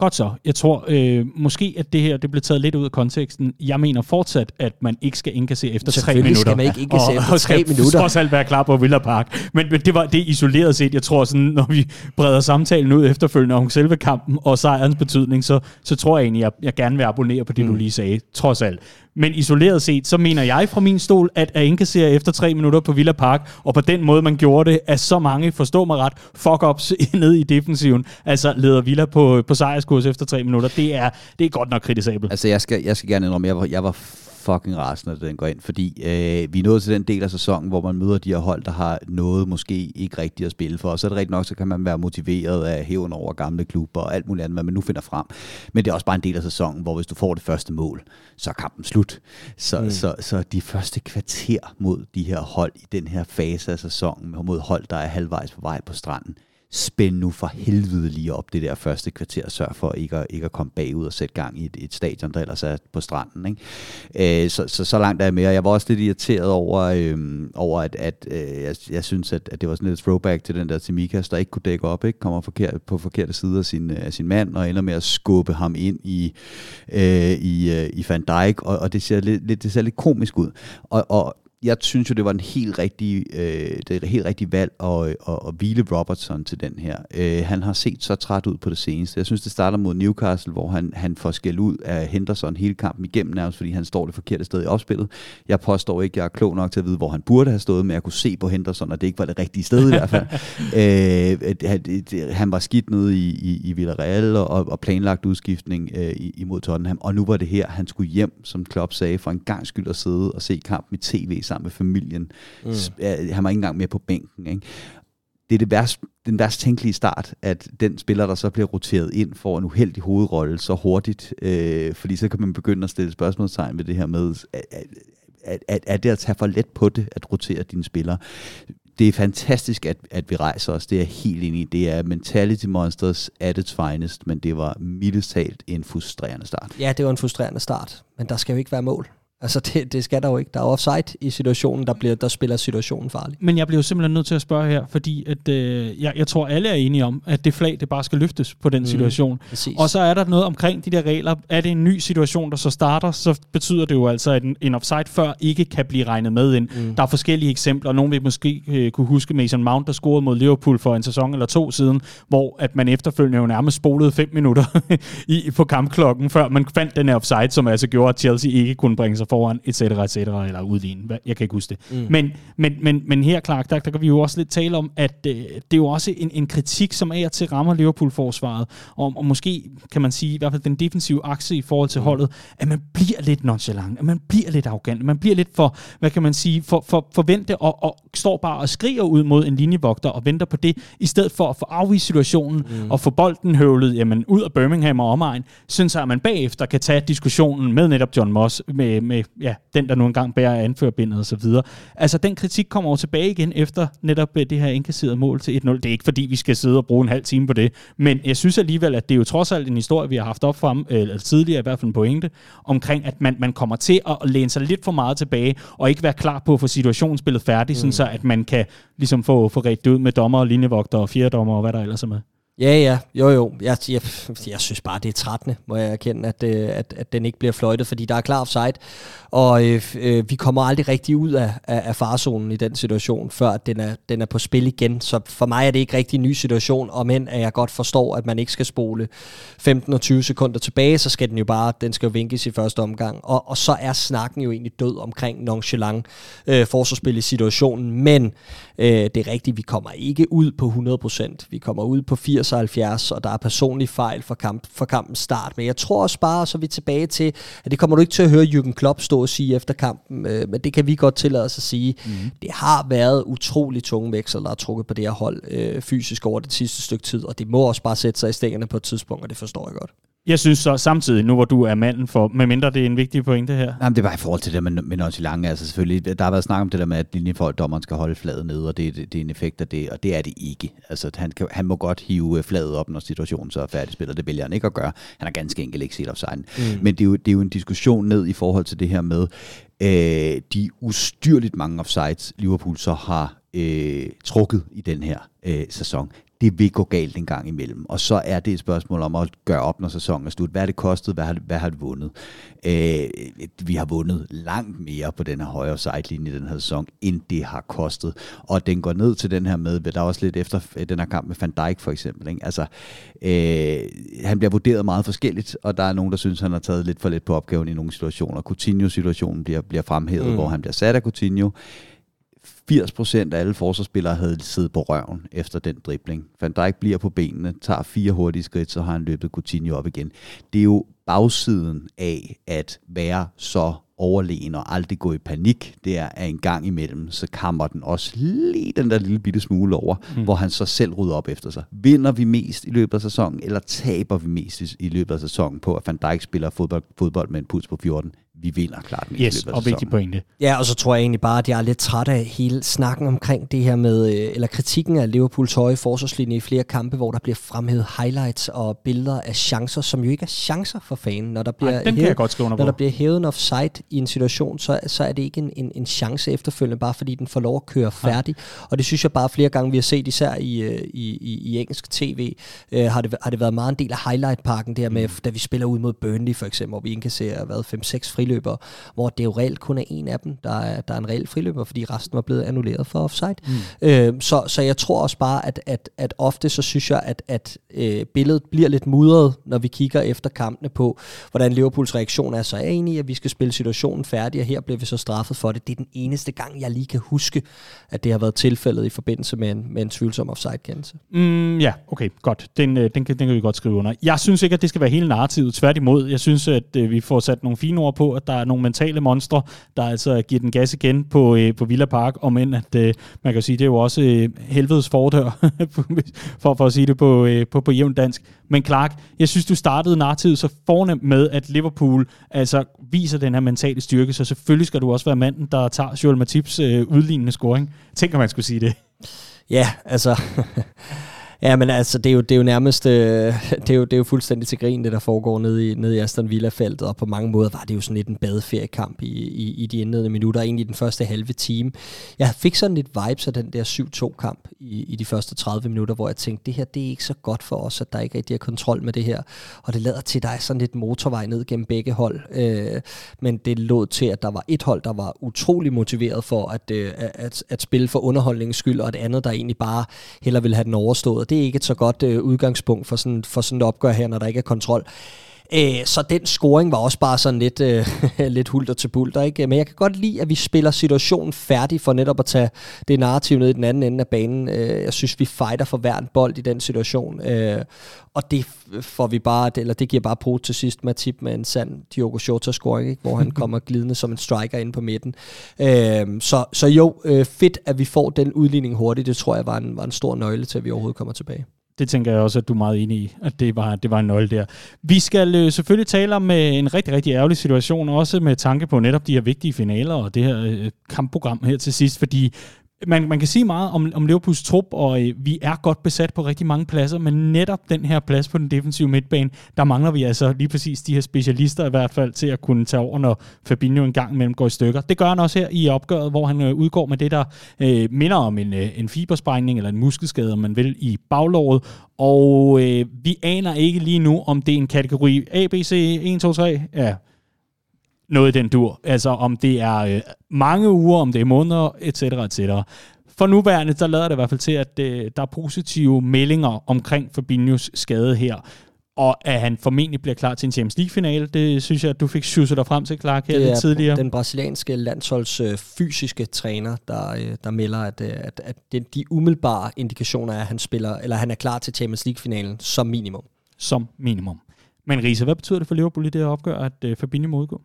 Godt så. Jeg tror øh, måske, at det her det blev taget lidt ud af konteksten. Jeg mener fortsat, at man ikke skal indkassere efter tre minutter. skal man ikke indkassere efter tre minutter. Og trods alt være klar på Villa Park. Men, men det var det isoleret set. Jeg tror, sådan, når vi breder samtalen ud efterfølgende om selve kampen og sejrens betydning, så, så tror jeg egentlig, at jeg, jeg gerne vil abonnere på det, mm. du lige sagde. Trods alt. Men isoleret set, så mener jeg fra min stol, at at indkassere efter tre minutter på Villa Park, og på den måde, man gjorde det, at så mange, forstår mig ret, fuck-ups [laughs] ned i defensiven, altså leder Villa på, på sejrskurs efter tre minutter, det er, det er godt nok kritisabelt. Altså, jeg skal, jeg skal gerne indrømme, jeg var, jeg var fucking rasende, at den går ind, fordi øh, vi er nået til den del af sæsonen, hvor man møder de her hold, der har noget måske ikke rigtigt at spille for, og så er det rigtigt nok, så kan man være motiveret af hæven over gamle klubber og alt muligt andet, hvad man nu finder frem. Men det er også bare en del af sæsonen, hvor hvis du får det første mål, så er kampen slut. Så, mm. så, så de første kvarter mod de her hold i den her fase af sæsonen, mod hold, der er halvvejs på vej på stranden, spænd nu for helvede lige op det der første kvarter, og sørg for ikke at, ikke at komme bagud og sætte gang i et, et stadion, der ellers er på stranden. Ikke? Øh, så, så, så langt er jeg med, jeg var også lidt irriteret over, øh, over at, at øh, jeg, jeg synes, at, at det var sådan lidt throwback til den der Timikas, der ikke kunne dække op, ikke? kommer forkert, på forkerte side af sin, øh, af sin mand, og ender med at skubbe ham ind i, øh, i, øh, i Van Dijk, og, og det, ser lidt, lidt, det ser lidt komisk ud. Og, og jeg synes jo, det var en helt rigtig, øh, det er helt rigtig valg at, at, at hvile Robertson til den her. Øh, han har set så træt ud på det seneste. Jeg synes, det starter mod Newcastle, hvor han, han får skæld ud af Henderson hele kampen igennem nærmest, fordi han står det forkerte sted i opspillet. Jeg påstår ikke, jeg er klog nok til at vide, hvor han burde have stået, men jeg kunne se på Henderson, og det ikke var det rigtige sted i hvert fald. [laughs] øh, han var skidt nede i, i, i Villarreal og, og planlagt udskiftning øh, imod Tottenham, og nu var det her, han skulle hjem, som Klopp sagde, for en gang skyld at sidde og se kampen i tv sammen med familien. Mm. Han var ikke engang med på bænken. Ikke? Det er det værst, den værst tænkelige start, at den spiller, der så bliver roteret ind, får en uheldig hovedrolle så hurtigt, øh, fordi så kan man begynde at stille spørgsmålstegn ved det her med, at, at, at det at tage for let på det, at rotere dine spillere det er fantastisk, at, at vi rejser os. Det er jeg helt enig i. Det er Mentality Monsters at its finest, men det var mildest talt en frustrerende start. Ja, det var en frustrerende start, men der skal jo ikke være mål. Altså, [laughs] det, det skal der jo ikke. Der er offside i situationen, der, bliver, der spiller situationen farlig. Men jeg bliver jo simpelthen nødt til at spørge her, fordi at, øh, jeg, jeg tror, alle er enige om, at det flag, det bare skal løftes på den mm, situation. Præcis. Og så er der noget omkring de der regler. Er det en ny situation, der så starter, så betyder det jo altså, at en, en offside før ikke kan blive regnet med ind. Mm. Der er forskellige eksempler. Nogle vil måske øh, kunne huske Mason Mount, der scorede mod Liverpool for en sæson eller to siden, hvor at man efterfølgende jo nærmest spolede fem minutter [laughs] i, på kampklokken, før man fandt den her offside, som altså gjorde, at Chelsea ikke kunne bringe sig foran, et cetera, et cetera, eller udligne. Jeg kan ikke huske det. Mm. Men, men, men, men her, Clark, der, der kan vi jo også lidt tale om, at øh, det er jo også en, en kritik, som af og til rammer Liverpool-forsvaret, og, og måske kan man sige, i hvert fald den defensive akse i forhold til mm. holdet, at man bliver lidt nonchalant, at man bliver lidt arrogant, man bliver lidt for, hvad kan man sige, for, for forvente og, og står bare og skriger ud mod en linjevogter og venter på det, i stedet for at få afvist situationen mm. og få bolden høvlet jamen, ud af Birmingham og omegn, synes jeg, at man bagefter kan tage diskussionen med netop John Moss, med, med ja, den, der nu engang bærer anførbindet og så videre. Altså, den kritik kommer over tilbage igen efter netop øh, det her indkasserede mål til 1-0. Det er ikke, fordi vi skal sidde og bruge en halv time på det, men jeg synes alligevel, at det er jo trods alt en historie, vi har haft op frem, eller tidligere i hvert fald en pointe, omkring, at man, man kommer til at læne sig lidt for meget tilbage, og ikke være klar på at få situationsspillet færdigt, mm. sådan så at man kan ligesom få, få ret ud med dommer og linjevogter og fjerdommer og hvad der ellers er med. Ja, ja, jo, jo. Jeg, jeg, jeg synes bare, det er trættende, må jeg erkende, at, øh, at, at den ikke bliver fløjtet, fordi der er klar offside, og øh, øh, vi kommer aldrig rigtig ud af, af, af farzonen i den situation, før den er, den er på spil igen. Så for mig er det ikke rigtig en ny situation, og men at jeg godt forstår, at man ikke skal spole 15 og 20 sekunder tilbage, så skal den jo bare, den skal jo vinkes i første omgang. Og, og så er snakken jo egentlig død omkring nonchalant øh, forsvarsspil i situationen, men øh, det er rigtigt, vi kommer ikke ud på 100%, vi kommer ud på 80 76, og der er personlig fejl for, kamp, for kampens start. Men jeg tror også bare, så er vi tilbage til, at det kommer du ikke til at høre Jürgen Klopp stå og sige efter kampen, øh, men det kan vi godt tillade os at sige. Mm. Det har været utrolig tunge veksler, der er trukket på det her hold øh, fysisk over det sidste stykke tid, og det må også bare sætte sig i stængerne på et tidspunkt, og det forstår jeg godt. Jeg synes så samtidig, nu hvor du er manden for, medmindre det er en vigtig pointe her. Jamen, det var i forhold til det med, med lange, altså selvfølgelig, der har været snak om det der med, at linjefolk, skal holde fladet nede, og det, det, det er en effekt af det, og det er det ikke. Altså, han, kan, han må godt hive fladet op, når situationen så er færdigspillet, det vælger han ikke at gøre. Han har ganske enkelt ikke set offside. Mm. Men det er, jo, det er jo en diskussion ned i forhold til det her med, øh, de ustyrligt mange offsides, Liverpool så har øh, trukket i den her øh, sæson det vil gå galt en gang imellem. Og så er det et spørgsmål om at gøre op, når sæsonen er slut. Hvad har det kostet? Hvad har det, hvad har det vundet? Øh, vi har vundet langt mere på den her højre sidelinje i den her sæson, end det har kostet. Og den går ned til den her med, der er også lidt efter den her kamp med Van Dijk for eksempel. Ikke? Altså, øh, han bliver vurderet meget forskelligt, og der er nogen, der synes, han har taget lidt for lidt på opgaven i nogle situationer. Coutinho-situationen bliver, bliver fremhævet, mm. hvor han bliver sat af Coutinho 80% af alle forsvarsspillere havde siddet på røven efter den dribling. Van Dijk bliver på benene, tager fire hurtige skridt, så har han løbet Coutinho op igen. Det er jo bagsiden af at være så overlegen og aldrig gå i panik, det er, at en gang imellem, så kammer den også lige den der lille bitte smule over, mm. hvor han så selv rydder op efter sig. Vinder vi mest i løbet af sæsonen, eller taber vi mest i, i løbet af sæsonen på, at Van Dijk spiller fodbold, fodbold med en puls på 14? Vi vinder klart mest yes, i løbet af og vigtig pointe. Ja, og så tror jeg egentlig bare, at jeg er lidt træt af hele snakken omkring det her med, øh, eller kritikken af Liverpools høje forsvarslinje i flere kampe, hvor der bliver fremhævet highlights og billeder af chancer, som jo ikke er chancer for fanen. Når der bliver, Ej, den hævet, jeg godt skrive når der bliver hævet en offside i en situation, så, så er det ikke en, en, en chance efterfølgende, bare fordi den får lov at køre færdig. Ja. Og det synes jeg bare flere gange, vi har set, især i, øh, i, i, i engelsk tv, øh, har, det, har det været meget en del af highlight-parken der med, mm. da vi spiller ud mod Burnley for eksempel, hvor vi indkasserer 5-6 friløber, hvor det jo reelt kun er en af dem, der er, der er en reel friløber, fordi resten var blevet annulleret for offside. Mm. Øh, så, så jeg tror også bare, at, at, at ofte så synes jeg, at, at øh, billedet bliver lidt mudret, når vi kigger efter kampene på, hvordan Liverpools reaktion er. Så er jeg enig i, at vi skal spille situationen færdig, og her bliver vi så straffet for det. Det er den eneste gang, jeg lige kan huske, at det har været tilfældet i forbindelse med en, med en tvivlsom offside-kendelse. Mm, ja, okay, godt. Den, øh, den, kan, den kan vi godt skrive under. Jeg synes ikke, at det skal være hele narrativet. Tværtimod, jeg synes, at øh, vi får sat nogle fine ord på, at der er nogle mentale monstre, der altså giver den gas igen på, øh, på Villa Park, om end at øh, man kan sige, det er jo også øh, helvedes fordør, [laughs] for, for at sige det på, øh, på, på jævn dansk. Men Clark, jeg synes, du startede narrativet så fornemt med, at Liverpool altså viser den her mentale styrke, så selvfølgelig skal du også være manden, der tager Joel Matips øh, udlignende scoring. Tænker man skulle sige det. Ja, altså... [laughs] Ja, men altså, det er jo, det er jo nærmest, øh, [laughs] det, er jo, det er jo fuldstændig til grin, det der foregår nede i, nede i Aston Villa-feltet, og på mange måder var det jo sådan lidt en badeferiekamp i, i, i de indledende minutter, egentlig den første halve time. Jeg fik sådan lidt vibes af den der 7-2-kamp i, i de første 30 minutter, hvor jeg tænkte, det her, det er ikke så godt for os, at der ikke rigtig er kontrol med det her, og det lader til, at der er sådan lidt motorvej ned gennem begge hold, øh, men det lå til, at der var et hold, der var utrolig motiveret for at, øh, at, at spille for underholdningens skyld, og et andet, der egentlig bare heller ville have den overstået, det er ikke et så godt øh, udgangspunkt for sådan, for sådan et opgør her, når der ikke er kontrol. Øh, så den scoring var også bare sådan lidt, øh, [laughs] lidt hulter til bulter. Ikke? Men jeg kan godt lide, at vi spiller situationen færdig for netop at tage det narrativ ned i den anden ende af banen. Øh, jeg synes, vi fighter for hver en bold i den situation. Øh, og det får vi bare, eller det giver bare på til sidst med tip med en sand Diogo Jota scoring, ikke? hvor han [laughs] kommer glidende som en striker ind på midten. Øh, så, så jo, øh, fedt, at vi får den udligning hurtigt. Det tror jeg var en, var en stor nøgle til, at vi overhovedet kommer tilbage. Det tænker jeg også, at du er meget enig i, at det var, det var en nøgle der. Vi skal øh, selvfølgelig tale om øh, en rigtig, rigtig ærgerlig situation, også med tanke på netop de her vigtige finaler og det her øh, kampprogram her til sidst, fordi man, man kan sige meget om, om Liverpools trup, og øh, vi er godt besat på rigtig mange pladser, men netop den her plads på den defensive midtbane, der mangler vi altså lige præcis de her specialister i hvert fald til at kunne tage over, når Fabinho en gang imellem går i stykker. Det gør han også her i opgøret, hvor han øh, udgår med det, der øh, minder om en, øh, en fibersprængning eller en muskelskade, om man vil, i baglåret, og øh, vi aner ikke lige nu, om det er en kategori A, B, C, 1, 2, 3, ja, noget den dur. Altså om det er øh, mange uger, om det er måneder, etc. etc. For nuværende, der lader det i hvert fald til, at øh, der er positive meldinger omkring Fabinhos skade her. Og at han formentlig bliver klar til en Champions League-finale, det synes jeg, at du fik sjusset dig frem til, Clark, her lidt tidligere. den brasilianske landsholds øh, fysiske træner, der, øh, der melder, at, øh, at, at det, de umiddelbare indikationer er, at han, spiller, eller han er klar til Champions League-finalen som minimum. Som minimum. Men Risa, hvad betyder det for Liverpool i det her opgør, at øh, Fabinho må udgå?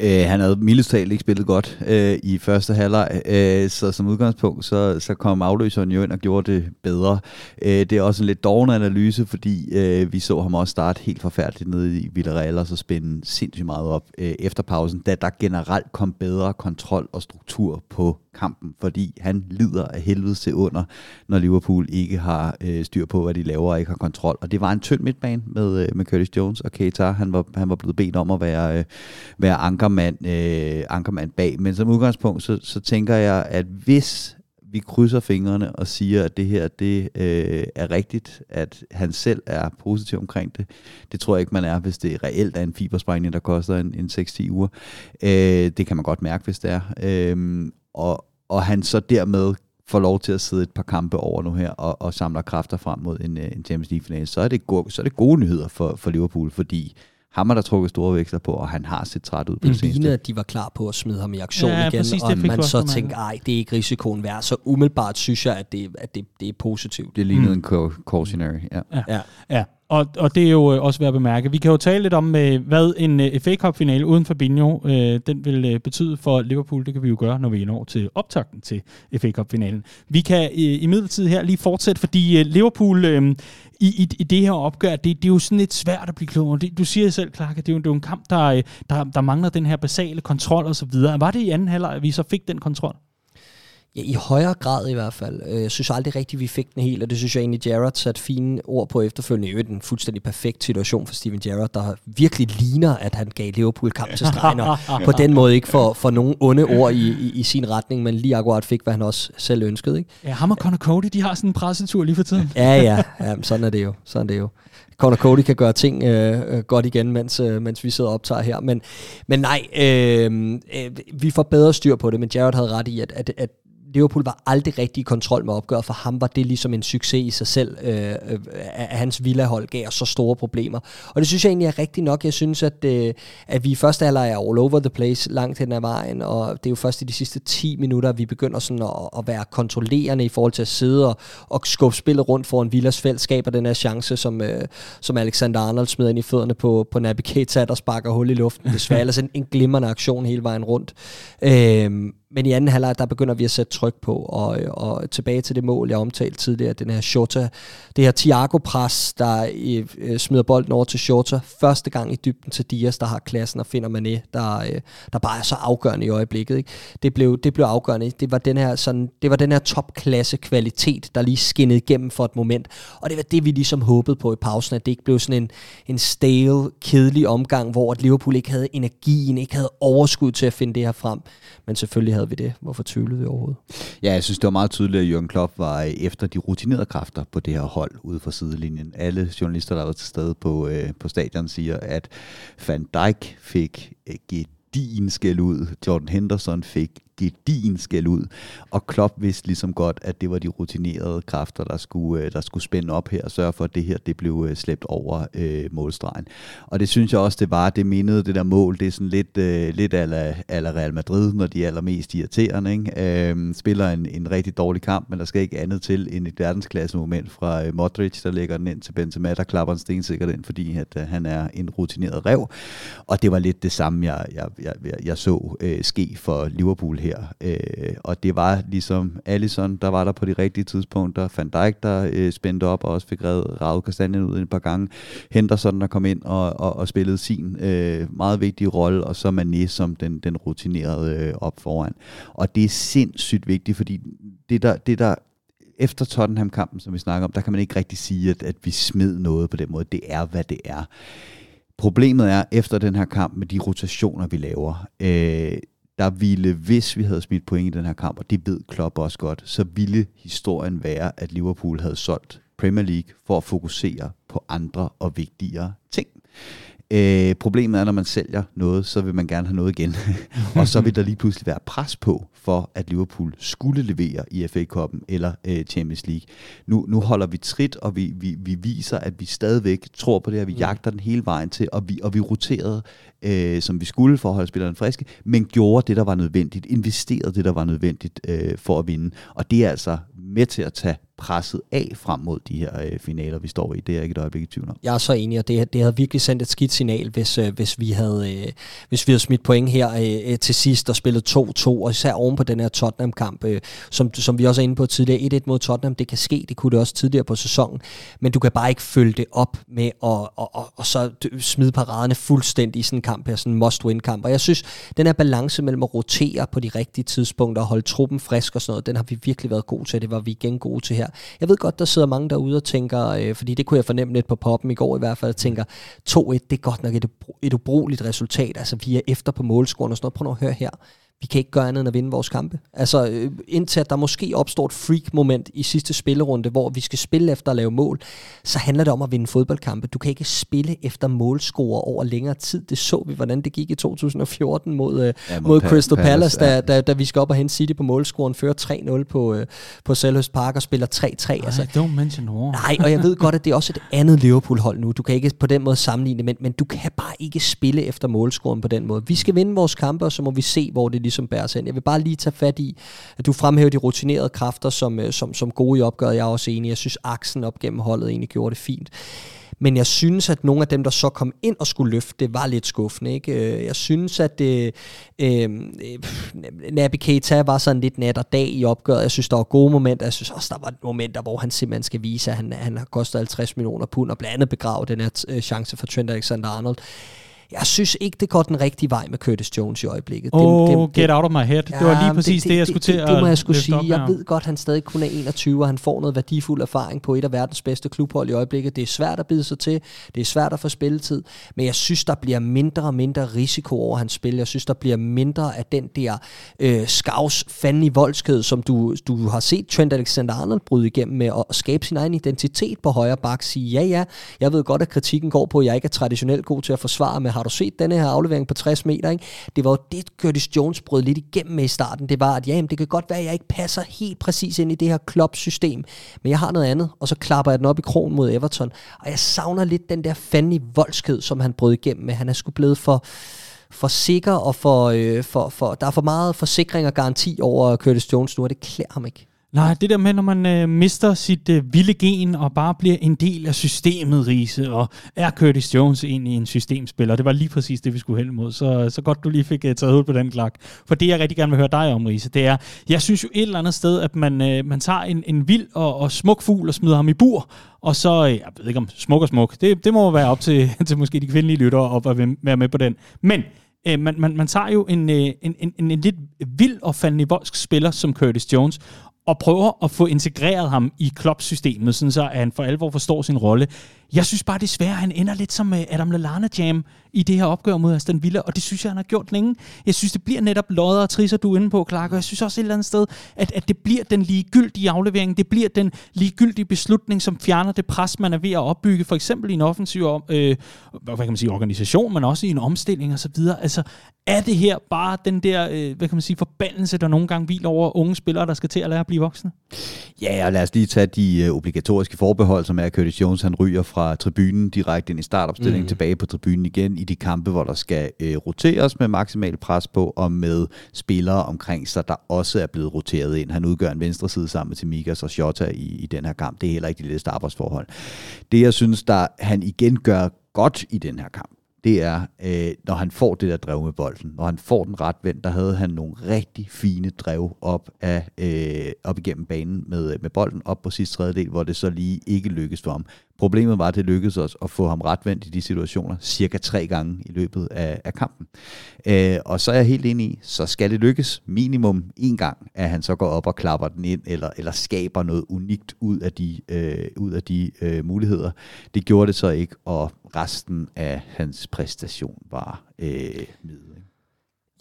Øh, han havde mildest ikke spillet godt øh, i første halvleg, øh, så som udgangspunkt, så, så kom afløseren jo ind og gjorde det bedre. Øh, det er også en lidt dårlig analyse, fordi øh, vi så ham også starte helt forfærdeligt nede i Villarreal, og så spænde sindssygt meget op øh, efter pausen, da der generelt kom bedre kontrol og struktur på kampen, fordi han lider af helvede til under, når Liverpool ikke har øh, styr på, hvad de laver og ikke har kontrol. Og det var en tynd midtbane med, øh, med Curtis Jones og Keita. Han var, han var blevet bedt om at være, øh, være ankermand, øh, ankermand bag. Men som udgangspunkt, så, så tænker jeg, at hvis vi krydser fingrene og siger, at det her det øh, er rigtigt, at han selv er positiv omkring det. Det tror jeg ikke, man er, hvis det reelt er en fibersprængning, der koster en, en 6-10 uger. Øh, det kan man godt mærke, hvis det er. Øh, og, og han så dermed får lov til at sidde et par kampe over nu her og, og samler kræfter frem mod en, øh, en Champions League-finale, så er det, gode, så er det gode nyheder for, for Liverpool, fordi ham er der trukket store veksler på, og han har set træt ud på Det det seneste. lignede, at de var klar på at smide ham i aktion Ja, igen, præcis, og man så tænkte, ej, det er ikke risikoen værd. Så umiddelbart synes jeg, at det, at det, det er positivt. Det lignede Mm. en cau- cautionary, ja. Ja. Ja, og, og det er jo øh, også værd at bemærke. Vi kan jo tale lidt om, øh, hvad en øh, FA Cup-finale uden Fabinho, den vil betyde for Liverpool. Det kan vi jo gøre, når vi når til optakten til FA Cup-finalen. Vi kan i midlertid her lige fortsætte, fordi Liverpool i, i, i det her opgør, det, det er jo sådan lidt svært at blive klogere. Det, du siger selv, Clark, at det er jo, det er jo en kamp, der, der, der mangler den her basale kontrol og så videre. Var det i anden halvleg, at vi så fik den kontrol? Ja, i højere grad i hvert fald. Øh, Jeg synes aldrig rigtigt, vi fik den helt, og det synes jeg egentlig, Gerrard satte fine ord på efterfølgende. I øvrigt en fuldstændig perfekt situation for Steven Gerrard, der virkelig ligner, at han gav Liverpool kamp til stregen, og [laughs] på den måde ikke for, for nogen onde ord i, i, i sin retning, men lige akkurat fik, hvad han også selv ønskede. Ikke? Ja, ham og Conor Cody, de har sådan en pressetur lige for tiden. Ja, ja, ja sådan er det jo. Sådan er det jo. Conor Cody kan gøre ting øh, øh, godt igen, mens, øh, mens vi sidder og optager her. Men, men nej, øh, øh, vi får bedre styr på det, men Jared havde ret i, at, at, at Liverpool var aldrig rigtig i kontrol med opgøret. For ham var det ligesom en succes i sig selv, øh, øh, at hans villahold gav os så store problemer. Og det synes jeg egentlig er rigtigt nok. Jeg synes, at, øh, at vi i første halvleg er all over the place langt hen ad vejen, og det er jo først i de sidste 10 minutter, at vi begynder sådan at, at være kontrollerende i forhold til at sidde og, og skubbe spillet rundt foran Villas fællesskab, og den her chance, som, øh, som Alexander Arnold smider ind i fødderne på, på Naby Keita, der sparker hul i luften. Desværre ellers en, en glimrende aktion hele vejen rundt. Øh, men i anden halvleg, der begynder vi at sætte tryk på, og, og tilbage til det mål, jeg omtalte tidligere, den her Shota, det her Thiago-pres, der øh, smider bolden over til Shota, første gang i dybden til Dias, der har klassen, og finder Mané, der, øh, der bare er så afgørende i øjeblikket. Ikke? Det, blev, det blev afgørende. Det var den her, sådan, det var den her topklasse kvalitet, der lige skinnede igennem for et moment, og det var det, vi ligesom håbede på i pausen, at det ikke blev sådan en, en stale, kedelig omgang, hvor at Liverpool ikke havde energien, ikke havde overskud til at finde det her frem. Men selvfølgelig havde vi det. Hvorfor tvivlede vi overhovedet? Ja, jeg synes, det var meget tydeligt, at Jürgen Klopp var øh, efter de rutinerede kræfter på det her hold ude fra sidelinjen. Alle journalister, der var til stede på, øh, på stadion, siger, at Van Dijk fik øh, gedin skæld ud. Jordan Henderson fik gedin skæld ud. Og Klopp vidste ligesom godt, at det var de rutinerede kræfter, der skulle, øh, der skulle spænde op her og sørge for, at det her det blev øh, slæbt over øh, målstregen. Og det synes jeg også, det var. Det mindede det der mål. Det er sådan lidt, øh, lidt ala, ala Real Madrid, når de er allermest irriterende. Ikke? Øh, spiller en, en rigtig dårlig kamp, men der skal ikke andet til end et verdensklasse moment fra øh, Modric, der lægger den ind til Benzema, der klapper en stensikkert ind, fordi at, øh, han er en rutineret rev. Og det var lidt det samme, jeg, jeg, jeg, jeg, jeg så øh, ske for Liverpool her. Øh, og det var ligesom Allison, der var der på de rigtige tidspunkter. Van Dijk, der øh, spændte op og også fik reddet Raul Kastanjen ud et par gange. Henderson, der kom ind og, og, og spillede sin øh, meget vigtige rolle, og så Mané som den, den rutinerede øh, op foran. Og det er sindssygt vigtigt, fordi det der, det der efter Tottenham-kampen, som vi snakker om, der kan man ikke rigtig sige, at, at vi smed noget på den måde. Det er, hvad det er. Problemet er, efter den her kamp med de rotationer, vi laver, øh, der ville, hvis vi havde smidt point i den her kamp, og det ved Klopp også godt, så ville historien være, at Liverpool havde solgt Premier League for at fokusere på andre og vigtigere ting. Øh, problemet er, når man sælger noget, så vil man gerne have noget igen. [laughs] og så vil der lige pludselig være pres på, for at Liverpool skulle levere i FA Cup'en eller øh, Champions League. Nu, nu holder vi trit, og vi, vi, vi viser, at vi stadigvæk tror på det her. Vi jagter den hele vejen til, og vi, og vi roterede, øh, som vi skulle for at holde spillerne friske, men gjorde det, der var nødvendigt. Investerede det, der var nødvendigt øh, for at vinde. Og det er altså med til at tage presset af frem mod de her øh, finaler, vi står i. Det er jeg ikke et øjeblik i tvivl om. Jeg er så enig, og det, det havde virkelig sendt et skidt signal, hvis, øh, hvis, vi havde, øh, hvis vi havde smidt point her øh, øh til sidst og spillet 2-2, og især oven på den her Tottenham-kamp, øh, som, som vi også er inde på tidligere. 1-1 mod Tottenham, det kan ske, det kunne det også tidligere på sæsonen, men du kan bare ikke følge det op med at og, og, og så smide paraderne fuldstændig i sådan en kamp her, sådan en must-win-kamp. Og jeg synes, den her balance mellem at rotere på de rigtige tidspunkter og holde truppen frisk og sådan noget, den har vi virkelig været god til, det var vi igen gode til her. Jeg ved godt, der sidder mange derude og tænker, øh, fordi det kunne jeg fornemme lidt på poppen i går i hvert fald, tænker, 2-1, det er godt nok et, et ubrugeligt resultat, altså vi er efter på målscoren og sådan noget. Prøv nu at høre her vi kan ikke gøre andet end at vinde vores kampe. Altså øh, indtil at der måske opstår et freak-moment i sidste spillerunde, hvor vi skal spille efter at lave mål, så handler det om at vinde fodboldkampe. Du kan ikke spille efter målscorer over længere tid. Det så vi, hvordan det gik i 2014 mod, øh, ja, mod, mod Crystal Palace, Palace da, ja. da, da vi skal op og hente City på målscoren, fører 3-0 på, øh, på Selhurst Park og spiller 3-3. Altså, don't mention war. Nej, og jeg ved godt, at det er også et andet Liverpool-hold nu. Du kan ikke på den måde sammenligne, men, men du kan bare ikke spille efter målscoren på den måde. Vi skal vinde vores kampe, og så må vi se, hvor det ligesom bærer sig Jeg vil bare lige tage fat i, at du fremhæver de rutinerede kræfter som, øh, som, som gode i opgøret. Jeg er også enig. Jeg synes, aksen op gennem holdet egentlig gjorde det fint. Men jeg synes, at nogle af dem, der så kom ind og skulle løfte, det var lidt skuffende. Ikke? Øh, jeg synes, at det, øh, Naby Keita var sådan lidt nat og dag i opgøret. Jeg synes, der var gode momenter. Jeg synes også, der var momenter, hvor han simpelthen skal vise, at han, han har kostet 50 millioner pund og blandt andet begravet den her chance for Trent Alexander-Arnold jeg synes ikke, det går den rigtige vej med Curtis Jones i øjeblikket. Oh, dem, dem, get out of my head. Ja, det var lige præcis det, det, det jeg skulle til det, det, det må jeg skulle sige. Jeg ved godt, at han stadig kun er 21, og han får noget værdifuld erfaring på et af verdens bedste klubhold i øjeblikket. Det er svært at bide sig til. Det er svært at få spilletid. Men jeg synes, der bliver mindre og mindre risiko over hans spil. Jeg synes, der bliver mindre af den der øh, skavs fanden i voldsked, som du, du har set Trent Alexander-Arnold bryde igennem med at skabe sin egen identitet på højre bak. Sige, ja, ja, jeg ved godt, at kritikken går på, at jeg ikke er traditionelt god til at forsvare, men har du set denne her aflevering på 60 meter? Ikke? Det var jo det, Curtis Jones brød lidt igennem med i starten. Det var, at ja, jamen, det kan godt være, at jeg ikke passer helt præcis ind i det her klopsystem, men jeg har noget andet, og så klapper jeg den op i krogen mod Everton. Og jeg savner lidt den der fandme voldsked, som han brød igennem med. Han er sgu blevet for for sikker og for, øh, for, for, der er for meget forsikring og garanti over Curtis Jones nu, og det klæder ham ikke. Nej, det der med, når man øh, mister sit øh, vilde gen og bare bliver en del af systemet, Riese, og er Curtis Jones egentlig en systemspiller, det var lige præcis det, vi skulle hen mod. Så, så godt, du lige fik øh, taget hul på den klak. For det, jeg rigtig gerne vil høre dig om, Riese, det er, jeg synes jo et eller andet sted, at man, øh, man tager en, en vild og, og smuk fugl og smider ham i bur, og så, øh, jeg ved ikke om smuk og smuk, det, det må være op til, [laughs] til måske de kvindelige lyttere at være med på den. Men øh, man, man, man tager jo en, en, en, en, en lidt vild og fandenivoldsk spiller som Curtis Jones, og prøver at få integreret ham i klubsystemet, sådan så at han for alvor forstår sin rolle. Jeg synes bare desværre, at han ender lidt som øh, Adam Lallana Jam i det her opgør mod Aston Villa, og det synes jeg, han har gjort længe. Jeg synes, det bliver netop lodder og trisser, du er inde på, Clark, og jeg synes også et eller andet sted, at, at det bliver den ligegyldige aflevering, det bliver den ligegyldige beslutning, som fjerner det pres, man er ved at opbygge, for eksempel i en offensiv øh, hvad kan man sige, organisation, men også i en omstilling osv. Altså, er det her bare den der, øh, hvad kan man sige, forbandelse, der nogle gange hviler over unge spillere, der skal til at lære at blive voksne? Ja, og lad os lige tage de øh, obligatoriske forbehold, som er, at Curtis Jones han ryger fra tribunen direkte ind i startopstillingen, mm. tilbage på tribunen igen i de kampe, hvor der skal øh, roteres med maksimal pres på, og med spillere omkring sig, der også er blevet roteret ind. Han udgør en venstre side sammen med Timikas og Shota i, i den her kamp. Det er heller ikke de letteste arbejdsforhold. Det, jeg synes, der han igen gør godt i den her kamp, det er, øh, når han får det der drev med bolden. Når han får den ret vendt, der havde han nogle rigtig fine drev op, af, øh, op igennem banen med, med bolden, op på sidste tredjedel, hvor det så lige ikke lykkedes for ham. Problemet var, at det lykkedes os at få ham retvendt i de situationer cirka tre gange i løbet af, af kampen. Øh, og så er jeg helt enig i, så skal det lykkes minimum en gang, at han så går op og klapper den ind, eller, eller skaber noget unikt ud af de, øh, ud af de øh, muligheder. Det gjorde det så ikke, og resten af hans præstation var øh, middel.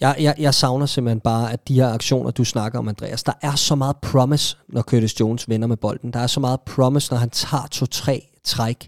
Jeg, jeg, jeg savner simpelthen bare, at de her aktioner, du snakker om, Andreas, der er så meget promise, når Curtis Jones vender med bolden. Der er så meget promise, når han tager to-tre træk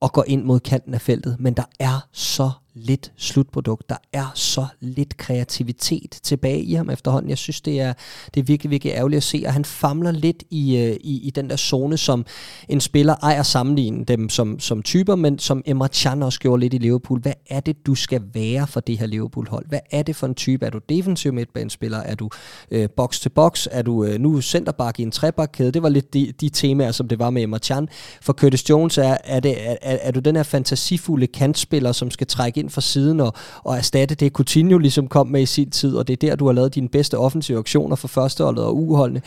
og går ind mod kanten af feltet, men der er så lidt slutprodukt. Der er så lidt kreativitet tilbage i ham efterhånden. Jeg synes, det er, det er virkelig, virkelig ærgerligt at se, at han famler lidt i, øh, i, i den der zone, som en spiller ejer sammenligne dem som, som typer, men som Emre Can også gjorde lidt i Liverpool. Hvad er det, du skal være for det her Liverpool-hold? Hvad er det for en type? Er du defensiv midtbanespiller? Er du øh, box til box? Er du øh, nu centerback i en trebakkæde? Det var lidt de, de temaer, som det var med Emre Can. For Curtis Jones er, er, det, er, er, er du den her fantasifulde kantspiller, som skal trække ind fra siden og, og erstatte det, Coutinho ligesom kom med i sin tid, og det er der, du har lavet dine bedste offensive aktioner for førsteholdet og uholdende.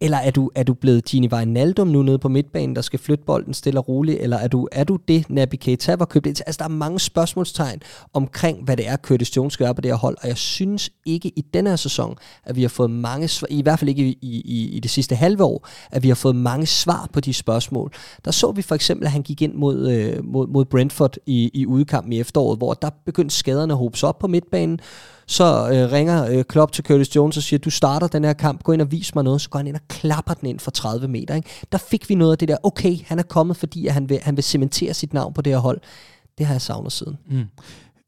Eller er du, er du blevet Gini Wijnaldum nu nede på midtbanen, der skal flytte bolden stille og roligt? Eller er du, er du det, Naby Keita var købt ind Altså, der er mange spørgsmålstegn omkring, hvad det er, Curtis Jones gør på det her hold. Og jeg synes ikke i denne her sæson, at vi har fået mange svar, i hvert fald ikke i, i, i det sidste halve år, at vi har fået mange svar på de spørgsmål. Der så vi for eksempel, at han gik ind mod, øh, mod, mod Brentford i, i udkampen i efteråret, hvor der begyndte skaderne at hobe op på midtbanen. Så øh, ringer øh, Klopp til Curtis Jones og siger, du starter den her kamp, gå ind og vis mig noget. Så går han ind og klapper den ind for 30 meter. Ikke? Der fik vi noget af det der, okay, han er kommet, fordi at han, vil, han vil cementere sit navn på det her hold. Det har jeg savnet siden. Mm.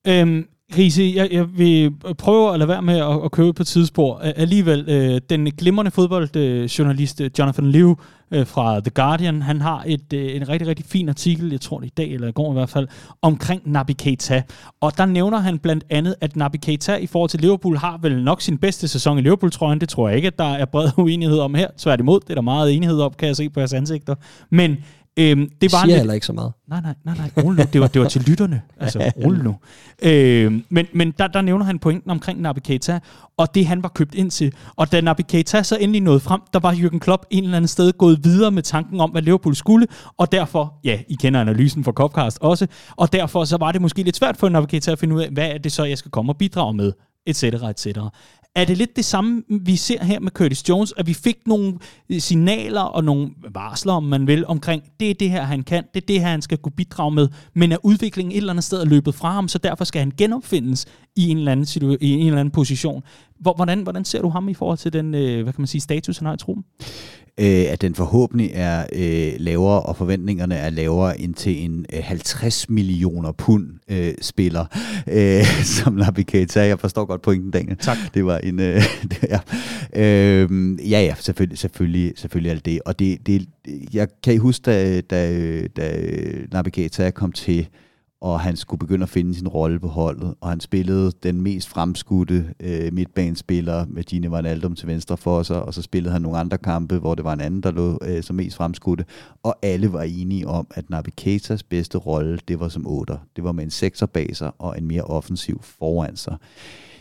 Øhm, Riese, jeg, jeg vil prøve at lade være med at, at købe på tidsspor. Alligevel, øh, den glimrende fodboldjournalist øh, Jonathan Liu øh, fra The Guardian, han har et, øh, en rigtig, rigtig fin artikel, jeg tror det i dag eller i går i hvert fald, omkring Naby Keita. Og der nævner han blandt andet, at Naby Keita i forhold til Liverpool har vel nok sin bedste sæson i Liverpool-trøjen. Det tror jeg ikke, at der er bred [laughs] uenighed om her. Tværtimod, det er der meget enighed om, kan jeg se på jeres ansigter. Men Øhm, det var siger lidt... heller ikke så meget. Nej, nej, nej, nej. Rolig nu. Det var, det var til lytterne. [laughs] Altså, rolig nu. Øhm, men men der, der nævner han pointen omkring Naby Keita, og det han var købt ind til. Og da Naby Keita så endelig nåede frem, der var Jürgen Klopp en eller anden sted gået videre med tanken om, hvad Liverpool skulle, og derfor, ja, I kender analysen fra Copcast også, og derfor så var det måske lidt svært for Naby Keita at finde ud af, hvad er det så, jeg skal komme og bidrage med, etc. etc. Er det lidt det samme, vi ser her med Curtis Jones, at vi fik nogle øh, signaler og nogle varsler, om man vil, omkring, det er det her, han kan, det er det her, han skal kunne bidrage med, men at udviklingen et eller andet sted er løbet fra ham, så derfor skal han genopfindes i en eller anden, situ- i en eller anden position. Hvordan, hvordan ser du ham i forhold til den, øh, hvad kan man sige, status, han har i truppen? Øh, at den forhåbentlig er øh, lavere, og forventningerne er lavere end til en øh, 50 millioner pund øh, spiller, øh, [laughs] som Naby Keita. Jeg forstår godt pointen, Daniel. Tak. Det var en... Øh, [laughs] det, ja. Øh, ja, ja, selvfølgelig, selvfølgelig, selvfølgelig er det det. Og det, det, jeg kan huske, da, da, da Naby Keita kom til og han skulle begynde at finde sin rolle på holdet, og han spillede den mest fremskudte øh, midtbanespiller med Gini Van Aldum til venstre for sig, og så spillede han nogle andre kampe, hvor det var en anden, der lå øh, som mest fremskudte, og alle var enige om, at Naby Keitas bedste rolle, det var som otter. Det var med en sekserbaser og en mere offensiv foran sig.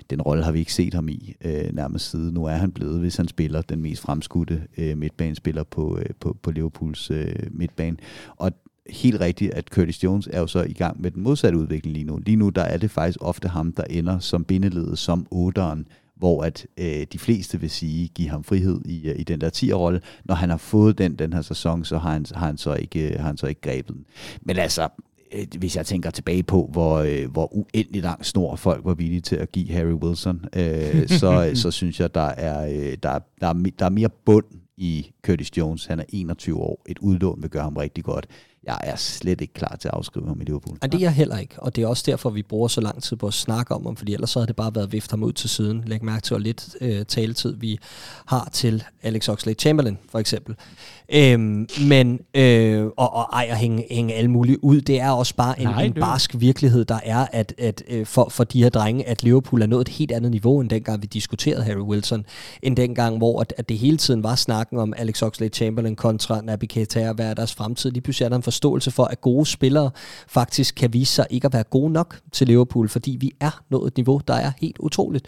Den rolle har vi ikke set ham i øh, nærmest siden. Nu er han blevet, hvis han spiller den mest fremskudte øh, midtbanespiller på, øh, på, på Liverpools øh, midtbane. Og helt rigtigt, at Curtis Jones er jo så i gang med den modsatte udvikling lige nu. Lige nu der er det faktisk ofte ham, der ender som bindeledet, som otteren, hvor at øh, de fleste vil sige, give ham frihed i, øh, i den der 10'er-rolle. Når han har fået den den her sæson, så har han, har han, så, ikke, øh, har han så ikke grebet den. Men altså, øh, hvis jeg tænker tilbage på, hvor, øh, hvor uendelig lang snor folk var villige til at give Harry Wilson, øh, [laughs] så, så synes jeg, der er, øh, der, der, er, der er mere bund i Curtis Jones. Han er 21 år. Et udlån vil gøre ham rigtig godt jeg er slet ikke klar til at afskrive ham i Liverpool. Nej, det er jeg heller ikke, og det er også derfor, vi bruger så lang tid på at snakke om ham, fordi ellers så havde det bare været vift ham ud til siden. Læg mærke til, hvor lidt øh, taletid vi har til Alex Oxlade-Chamberlain, for eksempel. Øhm, men, øh, og, og ej at hænge, hænge alle mulige ud, det er også bare en, Nej, en barsk virkelighed, der er, at, at øh, for, for de her drenge, at Liverpool er nået et helt andet niveau, end dengang vi diskuterede Harry Wilson, end dengang, hvor at, at det hele tiden var snakken om Alex Oxlade-Chamberlain kontra Naby Keita, hvad er deres fremtid. Lige pludselig er der en forståelse for, at gode spillere faktisk kan vise sig ikke at være gode nok til Liverpool, fordi vi er nået et niveau, der er helt utroligt.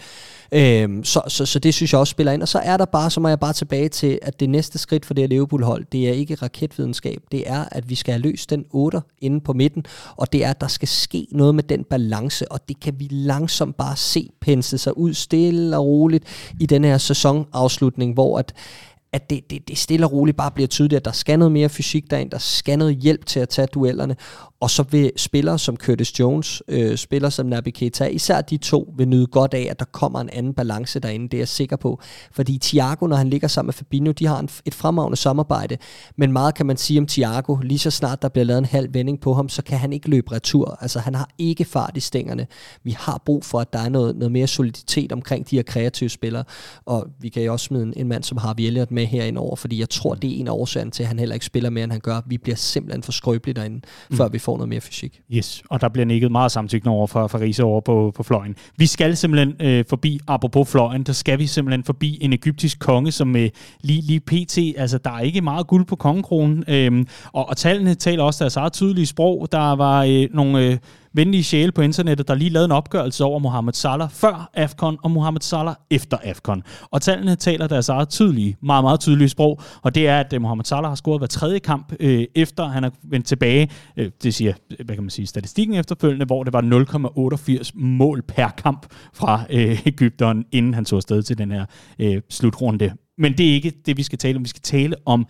Øhm, så, så, så det synes jeg også spiller ind. Og så er der bare, så må jeg bare tilbage til, at det næste skridt for det her hold. det er ikke raketvidenskab. Det er, at vi skal have løst den 8 inde på midten, og det er, at der skal ske noget med den balance, og det kan vi langsomt bare se pensle sig ud stille og roligt i den her sæsonafslutning, hvor at at det, det, det stille og roligt bare bliver tydeligt, at der skal noget mere fysik derind, der skal noget hjælp til at tage duellerne, og så vil spillere som Curtis Jones, øh, spillere som Naby Keita, især de to vil nyde godt af, at der kommer en anden balance derinde, det er jeg sikker på. Fordi Thiago, når han ligger sammen med Fabinho, de har en, et fremragende samarbejde, men meget kan man sige om Thiago, lige så snart der bliver lavet en halv vending på ham, så kan han ikke løbe retur. Altså han har ikke fart i stængerne. Vi har brug for, at der er noget, noget mere soliditet omkring de her kreative spillere, og vi kan jo også smide en, en mand som Harvey Elliott med herinde over, fordi jeg tror, det er en af årsagen til, at han heller ikke spiller mere, end han gør. Vi bliver simpelthen for skrøbelige derinde, mm. før vi får noget mere fysik. Yes, og der bliver nikket meget samtykkende over for, for Riese over på, på fløjen. Vi skal simpelthen øh, forbi, apropos fløjen, der skal vi simpelthen forbi en egyptisk konge, som øh, lige, lige pt, altså der er ikke meget guld på kongekronen, øh, og, og tallene taler også deres eget tydelige sprog. Der var øh, nogle... Øh, venlige sjæle på internettet, der lige lavede en opgørelse over Mohamed Salah før AFCON og Mohamed Salah efter AFCON. Og tallene taler deres eget tydelige, meget, meget tydelige sprog, og det er, at øh, Mohamed Salah har scoret hver tredje kamp, øh, efter han er vendt tilbage. Øh, det siger, øh, hvad kan man sige, statistikken efterfølgende, hvor det var 0,88 mål per kamp fra øh, Ægypteren, inden han tog afsted til den her øh, slutrunde. Men det er ikke det, vi skal tale om. Vi skal tale om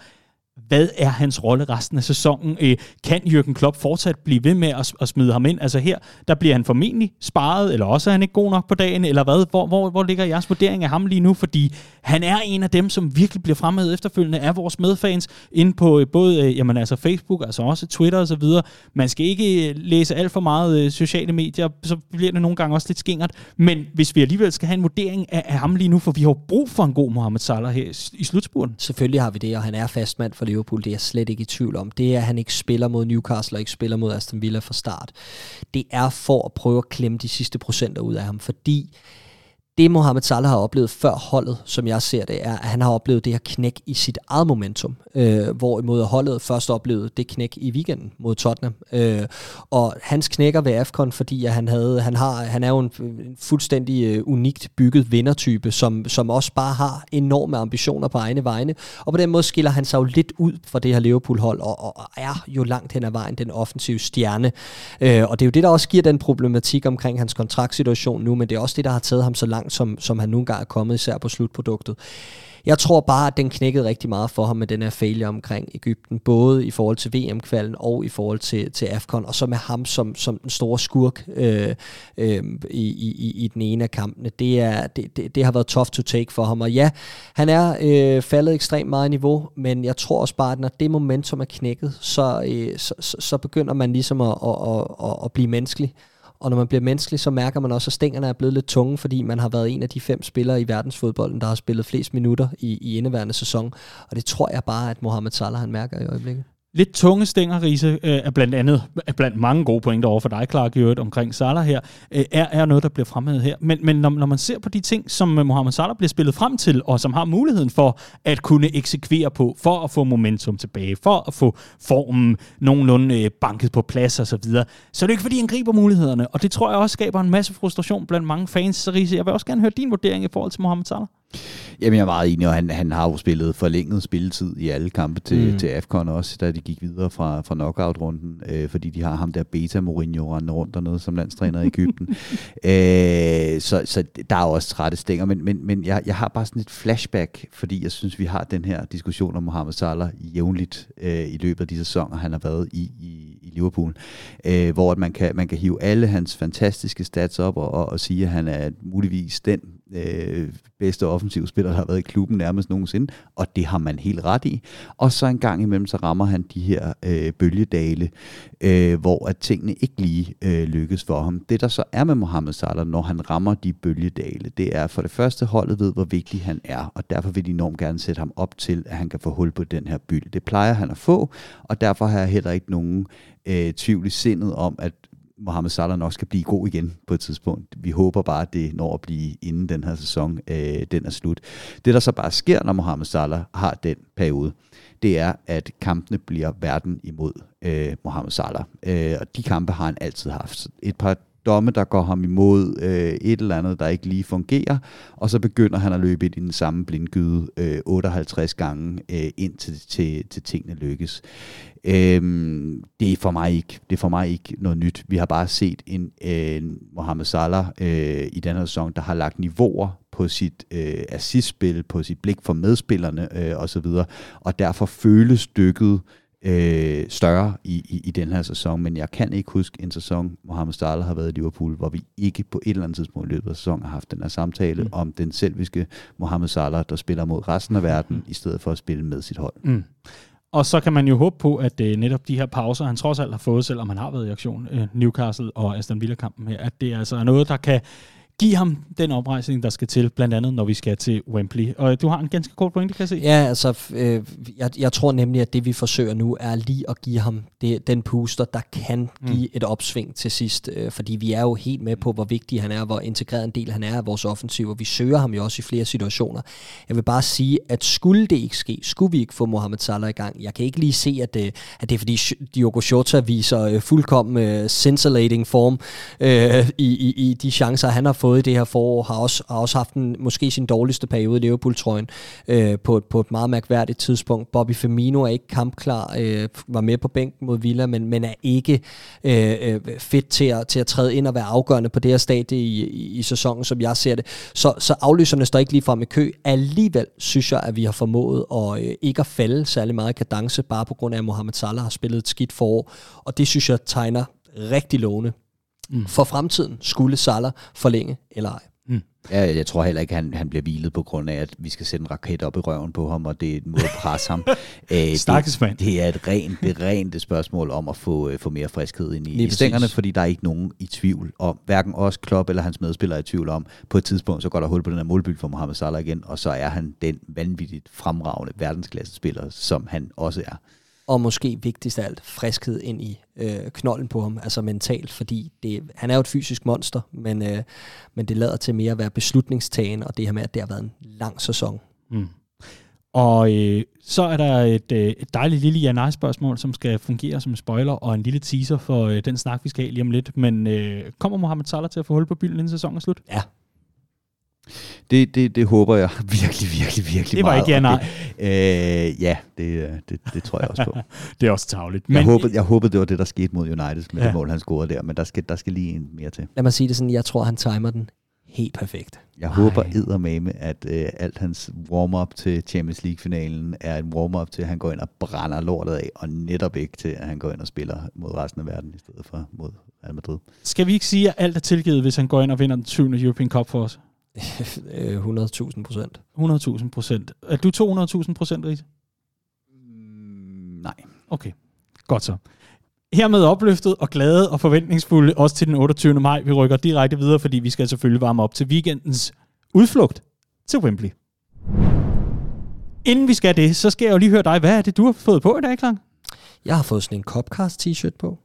hvad er hans rolle resten af sæsonen? Øh, kan Jürgen Klopp fortsat blive ved med at, at smide ham ind? Altså her, der bliver han formentlig sparet, eller også er han ikke god nok på dagen, eller hvad? Hvor, hvor, hvor ligger jeres vurdering af ham lige nu? Fordi han er en af dem, som virkelig bliver fremhævet efterfølgende af vores medfans, inde på øh, både øh, jamen, altså Facebook, altså også Twitter osv. Man skal ikke øh, læse alt for meget øh, sociale medier, så bliver det nogle gange også lidt skingert. Men hvis vi alligevel skal have en vurdering af, af ham lige nu, for vi har brug for en god Mohamed Salah her i slutspurten. Selvfølgelig har vi det, og han er fastmand for Liverpool, det er jeg slet ikke i tvivl om. Det er, at han ikke spiller mod Newcastle og ikke spiller mod Aston Villa fra start. Det er for at prøve at klemme de sidste procenter ud af ham, fordi det Mohamed Salah har oplevet før holdet, som jeg ser det, er, at han har oplevet det her knæk i sit eget momentum, øh, hvorimod holdet først oplevede det knæk i weekenden mod Tottenham. Øh, og hans knækker ved AFCON, fordi at han, havde, han, har, han er jo en, en fuldstændig øh, unikt bygget vindertype, som, som også bare har enorme ambitioner på egne vegne, og på den måde skiller han sig jo lidt ud fra det her Liverpool-hold, og, og er jo langt hen ad vejen den offensive stjerne. Øh, og det er jo det, der også giver den problematik omkring hans kontraktsituation nu, men det er også det, der har taget ham så langt langt, som, som han nogle gange er kommet, især på slutproduktet. Jeg tror bare, at den knækkede rigtig meget for ham med den her failure omkring Ægypten, både i forhold til VM-kvalden og i forhold til, til AFCON, og så med ham som, som den store skurk øh, øh, i, i, i den ene af kampene. Det, er, det, det, det har været tough to take for ham, og ja, han er øh, faldet ekstremt meget i niveau, men jeg tror også bare, at når det momentum er knækket, så, øh, så, så, så begynder man ligesom at, at, at, at, at blive menneskelig. Og når man bliver menneskelig, så mærker man også, at stængerne er blevet lidt tunge, fordi man har været en af de fem spillere i verdensfodbolden, der har spillet flest minutter i, i indeværende sæson. Og det tror jeg bare, at Mohamed Salah han mærker i øjeblikket. Lidt tunge stænger, Riese, øh, er blandt andet, er blandt mange gode pointer over for dig, Clark, i øvrigt, omkring Salah her, øh, er, er noget, der bliver fremhævet her. Men, men når, når man ser på de ting, som øh, Mohamed Salah bliver spillet frem til, og som har muligheden for at kunne eksekvere på, for at få momentum tilbage, for at få formen nogenlunde banket på plads osv., så, videre, så er det ikke, fordi han griber mulighederne. Og det tror jeg også skaber en masse frustration blandt mange fans. Så Riese, jeg vil også gerne høre din vurdering i forhold til Mohamed Salah. Jamen, jeg er meget enig, og han, han har jo spillet forlænget spilletid i alle kampe til, mm. til AFCON også, da de gik videre fra, fra knockout-runden, øh, fordi de har ham der Beta Mourinho rendende rundt dernede som landstræner i Ægypten. [laughs] øh, så, så der er også trætte stænger, men, men, men jeg, jeg har bare sådan et flashback, fordi jeg synes, vi har den her diskussion om Mohamed Salah jævnligt øh, i løbet af de sæsoner, han har været i, i, i Liverpool, øh, hvor at man, kan, man kan hive alle hans fantastiske stats op og, og, og sige, at han er muligvis den øh, bedste offensivspiller, der har været i klubben nærmest nogensinde, og det har man helt ret i. Og så en gang imellem, så rammer han de her øh, bølgedale, øh, hvor at tingene ikke lige øh, lykkes for ham. Det der så er med Mohamed Salah, når han rammer de bølgedale, det er for det første, holdet ved, hvor vigtig han er, og derfor vil de enormt gerne sætte ham op til, at han kan få hul på den her byld. Det plejer han at få, og derfor har jeg heller ikke nogen øh, tvivl i sindet om, at Mohamed Salah nok skal blive god igen på et tidspunkt. Vi håber bare, at det når at blive inden den her sæson, øh, den er slut. Det, der så bare sker, når Mohamed Salah har den periode, det er, at kampene bliver verden imod øh, Mohamed Salah. Øh, og de kampe har han altid haft. Et par domme, der går ham imod øh, et eller andet, der ikke lige fungerer, og så begynder han at løbe i den samme blindgyde øh, 58 gange, øh, indtil til, til tingene lykkes. Øhm, det er for mig ikke det er for mig ikke noget nyt. Vi har bare set en øh, Mohamed Salah øh, i den her sæson, der har lagt niveauer på sit øh, assistspil, på sit blik for medspillerne øh, osv., og derfor føles stykket øh, større i, i, i den her sæson, men jeg kan ikke huske en sæson, Mohamed Salah har været i Liverpool, hvor vi ikke på et eller andet tidspunkt i løbet af sæsonen har haft den her samtale mm. om den selviske Mohamed Salah, der spiller mod resten af [laughs] verden, mm. i stedet for at spille med sit hold. Mm. Og så kan man jo håbe på, at øh, netop de her pauser, han trods alt har fået, selvom han har været i aktion, øh, Newcastle og Aston Villa-kampen her, at det altså er noget, der kan give ham den oprejsning, der skal til, blandt andet når vi skal til Wembley. Og du har en ganske kort pointe, kan jeg se. Ja, altså, øh, jeg, jeg tror nemlig, at det vi forsøger nu, er lige at give ham det, den puster, der kan mm. give mm. et opsving til sidst. Øh, fordi vi er jo helt med på, hvor vigtig han er, hvor integreret en del han er af vores offensiv, og vi søger ham jo også i flere situationer. Jeg vil bare sige, at skulle det ikke ske, skulle vi ikke få Mohamed Salah i gang, jeg kan ikke lige se, at det, at det er fordi Diogo Jota viser øh, fuldkommen øh, scintillating form øh, i, i, i de chancer, han har fået fået i det her forår, har også, har også haft en, måske sin dårligste periode i Liverpool-trøjen øh, på, et, på et meget mærkværdigt tidspunkt. Bobby Firmino er ikke kampklar, øh, var med på bænken mod Villa, men, men er ikke øh, øh fedt til at, til at træde ind og være afgørende på det her stadie i, i, i sæsonen, som jeg ser det. Så, så afløserne står ikke lige frem i kø. Alligevel synes jeg, at vi har formået at øh, ikke at falde særlig meget i kadence, bare på grund af, at Mohamed Salah har spillet et skidt forår. Og det synes jeg tegner rigtig lovende mm. for fremtiden. Skulle Salah forlænge eller ej? Mm. Ja, jeg tror heller ikke, at han, han bliver hvilet på grund af, at vi skal sætte en raket op i røven på ham, og det er en måde at presse ham. Æh, [laughs] det, mand. Det er et rent, det rent spørgsmål om at få, uh, få mere friskhed ind i, i stængerne, fordi der er ikke nogen i tvivl om, hverken os, Klopp eller hans medspillere er i tvivl om, på et tidspunkt, så går der hul på den her målbyg for Mohamed Salah igen, og så er han den vanvittigt fremragende verdensklasse spiller, som han også er og måske vigtigst af alt, friskhed ind i øh, knolden på ham, altså mentalt, fordi det, han er jo et fysisk monster, men, øh, men det lader til mere at være beslutningstagen, og det her med, at det har været en lang sæson. Mm. Og øh, så er der et, øh, et dejligt lille ja spørgsmål som skal fungere som spoiler, og en lille teaser for øh, den snak, vi skal have lige om lidt. Men øh, kommer Mohamed Salah til at få hul på bylden, inden sæsonen er slut? Ja, det, det, det håber jeg [laughs] virkelig, virkelig, virkelig Det var meget. ikke ja, nej. Øh, ja, det, øh, det, det tror jeg også på. [laughs] det er også tavligt. Jeg, men, håbede, jeg håbede, det var det, der skete mod United med ja. det mål, han scorede der, men der skal, der skal lige en mere til. Lad mig sige det sådan, jeg tror, han timer den helt perfekt. Jeg Ej. håber eddermame, at øh, alt hans warm-up til Champions League-finalen er en warm-up til, at han går ind og brænder lortet af, og netop ikke til, at han går ind og spiller mod resten af verden, i stedet for mod Real Madrid. Skal vi ikke sige, at alt er tilgivet, hvis han går ind og vinder den 20. European Cup for os? 100.000 procent. 100.000 procent. Er du 200.000 procent, Riese? Mm, nej. Okay, godt så. Hermed opløftet og glade og forventningsfulde også til den 28. maj. Vi rykker direkte videre, fordi vi skal selvfølgelig varme op til weekendens udflugt til Wembley. Inden vi skal det, så skal jeg jo lige høre dig. Hvad er det, du har fået på i dag, Klang? Jeg har fået sådan en Copcast t-shirt på.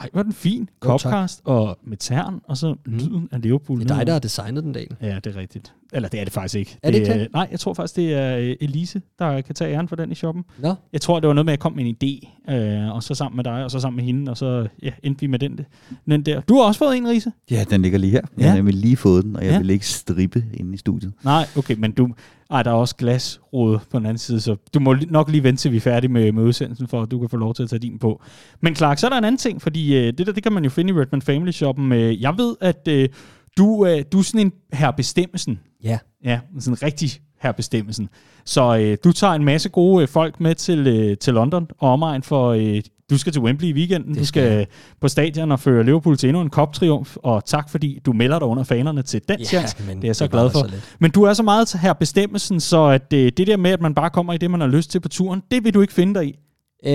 Ej, var den fin. Copcast og med tern, og så mm. lyden af Liverpool. Det er dig, der har designet den, del. Ja, det er rigtigt. Eller det er det faktisk ikke. Er det, det ikke? Nej, jeg tror faktisk, det er øh, Elise, der kan tage æren for den i shoppen. Nå. Jeg tror, det var noget med, at jeg kom med en idé, øh, og så sammen med dig, og så sammen med hende, og så ja, endte vi med den, den der. Du har også fået en, Riese? Ja, den ligger lige her. Jeg ja. har nemlig lige fået den, og jeg ja. vil ikke strippe inde i studiet. Nej, okay, men du, ej, der er også glasråd på den anden side, så du må nok lige vente til vi er færdige med, med udsendelsen, for at du kan få lov til at tage din på. Men Clark, så er der en anden ting, fordi øh, det der, det kan man jo finde i Redman Family Shoppen. Øh, jeg ved, at øh, du, øh, du er sådan en her bestemmelsen. Ja. Ja, sådan en rigtig her bestemmelsen. Så øh, du tager en masse gode øh, folk med til, øh, til London og omegn for øh, du skal til Wembley i weekenden. Du skal på stadion og føre Liverpool til endnu en koptriumf. Og tak, fordi du melder dig under fanerne til den ja, chance. Det er jeg så glad for. Men du er så meget her bestemmelsen, så at det, øh, det der med, at man bare kommer i det, man har lyst til på turen, det vil du ikke finde dig i. Øh,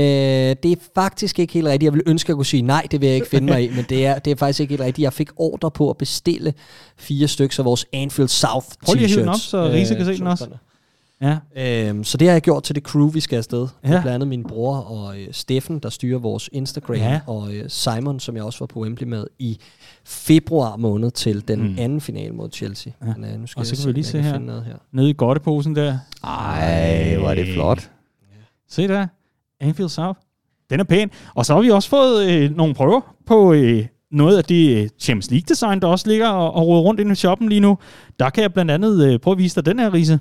det er faktisk ikke helt rigtigt. Jeg vil ønske, at jeg kunne sige nej, det vil jeg ikke finde mig i, men det er, det er faktisk ikke helt rigtigt. Jeg fik ordre på at bestille fire stykker af vores Anfield South t-shirts. Prøv lige at hive den op, så Riese øh, kan se den også. Ja. Øhm, så det har jeg gjort til det crew, vi skal afsted. Ja. Blandt andet min bror og øh, Steffen, der styrer vores Instagram, ja. og øh, Simon, som jeg også var på Wembley med i februar måned til den mm. anden final mod Chelsea. Ja. Men, øh, nu skal og så kan vi lige se her, her, nede i godteposen der. Ej, hvor er det flot. Ja. Se der, Anfield South. Den er pæn. Og så har vi også fået øh, nogle prøver på øh, noget af det øh, Champions League-design, der også ligger og, og råder rundt inde i shoppen lige nu. Der kan jeg blandt andet øh, prøve at vise dig den her, Riese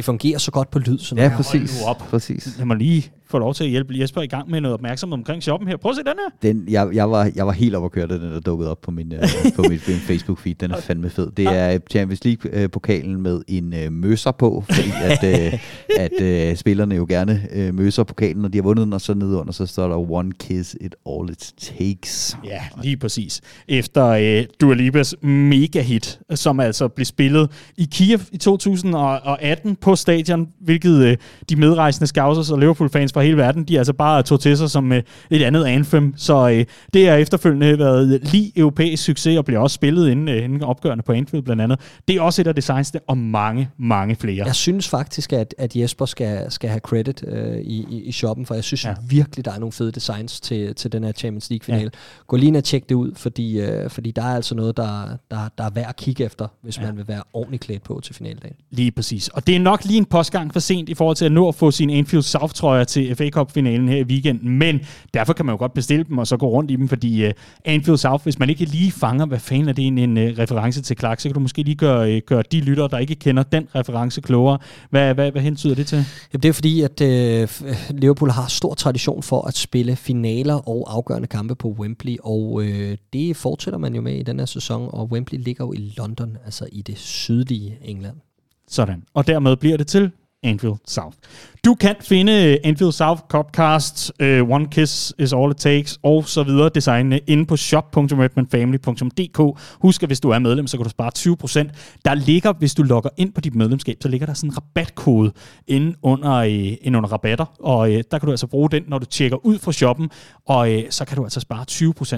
det fungerer så godt på lyd. Så ja, præcis. Op. præcis. Jeg må lige få lov til at hjælpe Jesper i gang med noget opmærksomhed omkring shoppen her. Prøv at se den her. Den, jeg, jeg, var, jeg var helt op at køre, den der dukkede op på min, uh, på mit Facebook-feed. Den er fandme fed. Det er Champions League-pokalen med en uh, møsser på, fordi at, uh, at uh, spillerne jo gerne uh, møsser pokalen, når de har vundet den, og så nede under, så står der One Kiss, it all it takes. Ja, lige præcis. Efter uh, Dua Lipas mega-hit, som altså blev spillet i Kiev i 2018 på stadion, hvilket uh, de medrejsende scousers og Liverpool-fans fra hele verden, de altså bare tog til sig som uh, et andet anthem. Så uh, det har efterfølgende været lige europæisk succes, og bliver også spillet inden, uh, inden opgørende på Anfield blandt andet. Det er også et af designsene, og mange, mange flere. Jeg synes faktisk, at, at Jesper skal, skal have credit uh, i, i, i shoppen, for jeg synes ja. virkelig, der er nogle fede designs til, til den her Champions League-finale. Ja. Gå lige ind og tjek det ud, fordi, uh, fordi der er altså noget, der, der, der er værd at kigge efter, hvis ja. man vil være ordentligt klædt på til finaldagen. Lige præcis. Og det er nok lige en postgang for sent i forhold til at nå at få sin Anfield South-trøjer til til FA Cup-finalen her i weekenden, men derfor kan man jo godt bestille dem og så gå rundt i dem, fordi uh, Anfield South, hvis man ikke lige fanger, hvad fanden er det en, en uh, reference til Clark, så kan du måske lige gøre, uh, gøre de lyttere, der ikke kender den reference klogere. Hvad, hvad, hvad hentyder det til? Jamen, det er fordi, at øh, Liverpool har stor tradition for at spille finaler og afgørende kampe på Wembley, og øh, det fortsætter man jo med i den her sæson, og Wembley ligger jo i London, altså i det sydlige England. Sådan. Og dermed bliver det til Anfield South. Du kan finde øh, Anfield South Copcast, uh, øh, One Kiss is All It Takes, og så videre designene inde på shop.redmanfamily.dk. Husk, at hvis du er medlem, så kan du spare 20%. Der ligger, hvis du logger ind på dit medlemskab, så ligger der sådan en rabatkode inde under, uh, inde under rabatter, og uh, der kan du altså bruge den, når du tjekker ud fra shoppen, og uh, så kan du altså spare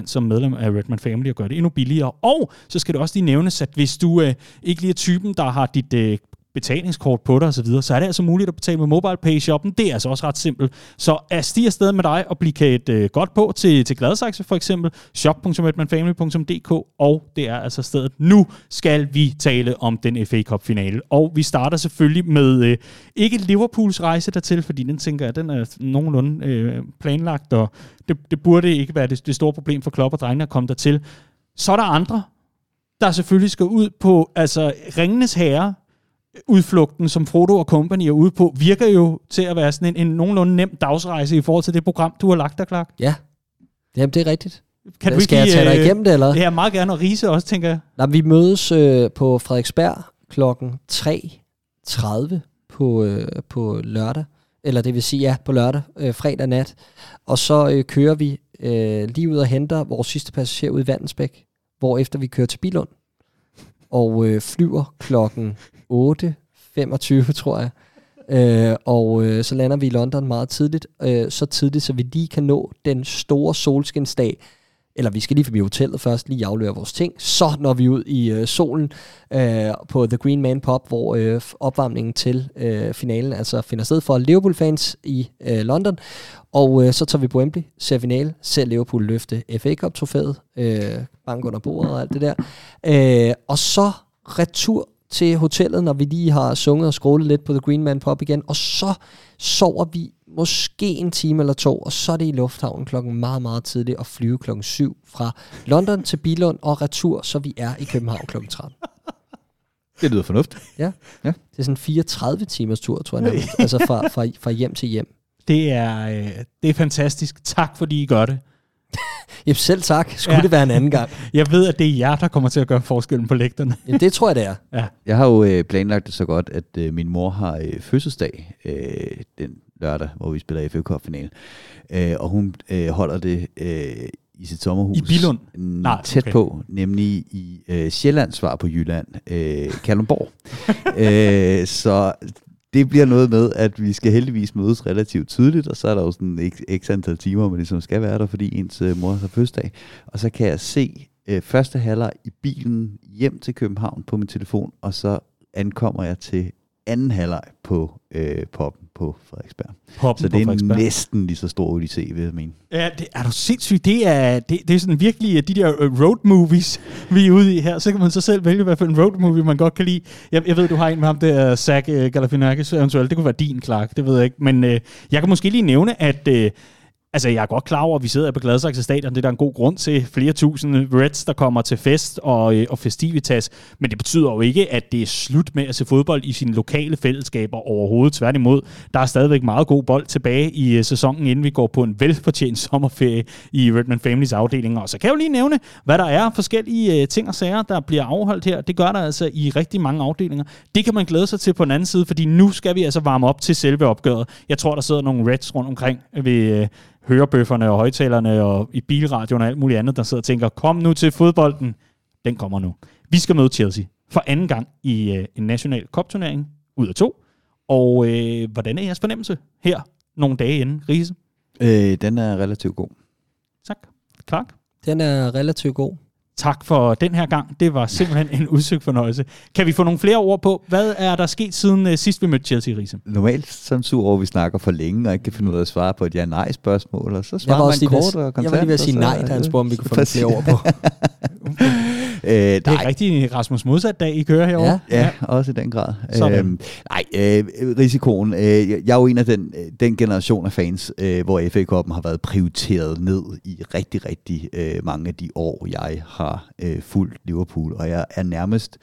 20% som medlem af Redman Family og gøre det endnu billigere. Og så skal du også lige nævnes, at hvis du uh, ikke lige er typen, der har dit uh, betalingskort på dig osv., så, så er det altså muligt at betale med MobilePay shoppen. Det er altså også ret simpelt. Så er stig afsted med dig og blive kædet øh, godt på til, til Gladsaxe for eksempel, shop.redmanfamily.dk, og det er altså stedet. Nu skal vi tale om den FA Cup finale, og vi starter selvfølgelig med øh, ikke Liverpools rejse dertil, fordi den tænker jeg, den er nogenlunde øh, planlagt, og det, det burde ikke være det, det store problem for Klopp og drengene at komme dertil. Så er der andre, der selvfølgelig skal ud på altså Ringenes Herre, udflugten, som Frodo og company er ude på, virker jo til at være sådan en, en nogenlunde nem dagsrejse i forhold til det program, du har lagt der, Clark. Ja, Jamen, det er rigtigt. Kan du Skal ikke jeg tage dig øh, igennem det, eller? Ja, meget gerne, og Riese også, tænker jeg. Nej, vi mødes øh, på Frederiksberg klokken 3.30 på, øh, på lørdag. Eller det vil sige, ja, på lørdag, øh, fredag nat. Og så øh, kører vi øh, lige ud og henter vores sidste passager ud i Vandensbæk, hvor efter vi kører til Bilund. Og øh, flyver klokken 8.25, [laughs] tror jeg. Øh, og øh, så lander vi i London meget tidligt. Øh, så tidligt, så vi lige kan nå den store solskinsdag, eller vi skal lige forbi hotellet først, lige aflevere vores ting. Så når vi ud i øh, solen øh, på The Green Man Pub, hvor øh, opvarmningen til øh, finalen altså finder sted for Liverpool-fans i øh, London. Og øh, så tager vi på Wembley, ser finale, ser Liverpool løfte FA Cup-trofæet, øh, bank under bordet og alt det der. Øh, og så retur til hotellet, når vi lige har sunget og skrålet lidt på The Green Man Pub igen, og så sover vi måske en time eller to, og så er det i lufthavnen klokken meget, meget tidligt at flyve klokken 7 fra London til Bilund og retur, så vi er i København klokken 13. Det lyder fornuftigt. Ja. Ja. Det er sådan en 34 timers tur, tror jeg nærmest. altså fra, fra, fra hjem til hjem. Det er, øh, det er fantastisk. Tak, fordi I gør det. Jamen selv tak. Skulle Ja. det være en anden gang? [laughs] Jeg ved, at det er jer, der kommer til at gøre forskellen på lægterne. Jamen, det tror jeg, det er. Ja. Jeg har jo øh, planlagt det så godt, at øh, min mor har øh, fødselsdag øh, den lørdag, hvor vi spiller FA Cup-finalen. Øh, og hun øh, holder det øh, i sit sommerhus. I Billund? Nej, tæt okay. på, nemlig i øh, Sjællands svar på Jylland, øh, Kalundborg. [laughs] øh, så det bliver noget med, at vi skal heldigvis mødes relativt tidligt, og så er der jo sådan et x antal timer, man ligesom skal være der, fordi ens øh, mor har fødselsdag. Og så kan jeg se øh, første halvleg i bilen hjem til København på min telefon, og så ankommer jeg til anden halvleg på øh, poppen på Frederiksberg. Poppen Så på det er Frederiksberg. næsten lige så stor odyssé, vil jeg mene. Ja, det er du sindssygt. Det er, det, det er sådan virkelig øh, de der øh, road movies, vi er ude i her. Så kan man så selv vælge, hvad for en road movie man godt kan lide. Jeg, jeg ved, du har en med ham der, Zach uh, Galifianakis eventuelt. Det kunne være din, Clark. Det ved jeg ikke. Men øh, jeg kan måske lige nævne, at... Øh, Altså, jeg er godt klar over, at vi sidder på Gladsaxe Stadion. Det er der en god grund til. Flere tusinde Reds, der kommer til fest og, øh, og festivitas. Men det betyder jo ikke, at det er slut med at se fodbold i sine lokale fællesskaber overhovedet. Tværtimod, der er stadigvæk meget god bold tilbage i øh, sæsonen, inden vi går på en velfortjent [laughs] sommerferie i Redman Families afdelinger. Og så kan jeg jo lige nævne, hvad der er forskellige øh, ting og sager, der bliver afholdt her. Det gør der altså i rigtig mange afdelinger. Det kan man glæde sig til på den anden side, fordi nu skal vi altså varme op til selve opgøret. Jeg tror, der sidder nogle Reds rundt omkring ved... Øh, hørebøfferne og højtalerne og i bilradioen og alt muligt andet, der sidder og tænker, kom nu til fodbolden. Den kommer nu. Vi skal møde Chelsea for anden gang i øh, en national kopturnering ud af to. Og øh, hvordan er jeres fornemmelse her nogle dage inden, Riese? Øh, den er relativt god. Tak. Clark? Den er relativt god. Tak for den her gang. Det var simpelthen en udsøgt fornøjelse. Kan vi få nogle flere ord på, hvad er der sket siden øh, sidst vi mødte Chelsea, Riese? Normalt sådan sur over, at vi snakker for længe, og ikke kan finde ud af at svare på et ja-nej-spørgsmål, og så svarer var, man kort og kontant. jeg var lige ved at sige nej, da han spurgte, om vi kunne få nogle flere ord på. [laughs] det er rigtig Rasmus modsat dag, I kører herovre. Ja, ja, også i den grad. Øhm, nej, øh, risikoen. Øh, jeg er jo en af den, den generation af fans, øh, hvor FA Cup'en har været prioriteret ned i rigtig, rigtig øh, mange af de år, jeg har øh, fulgt Liverpool. Og jeg er nærmest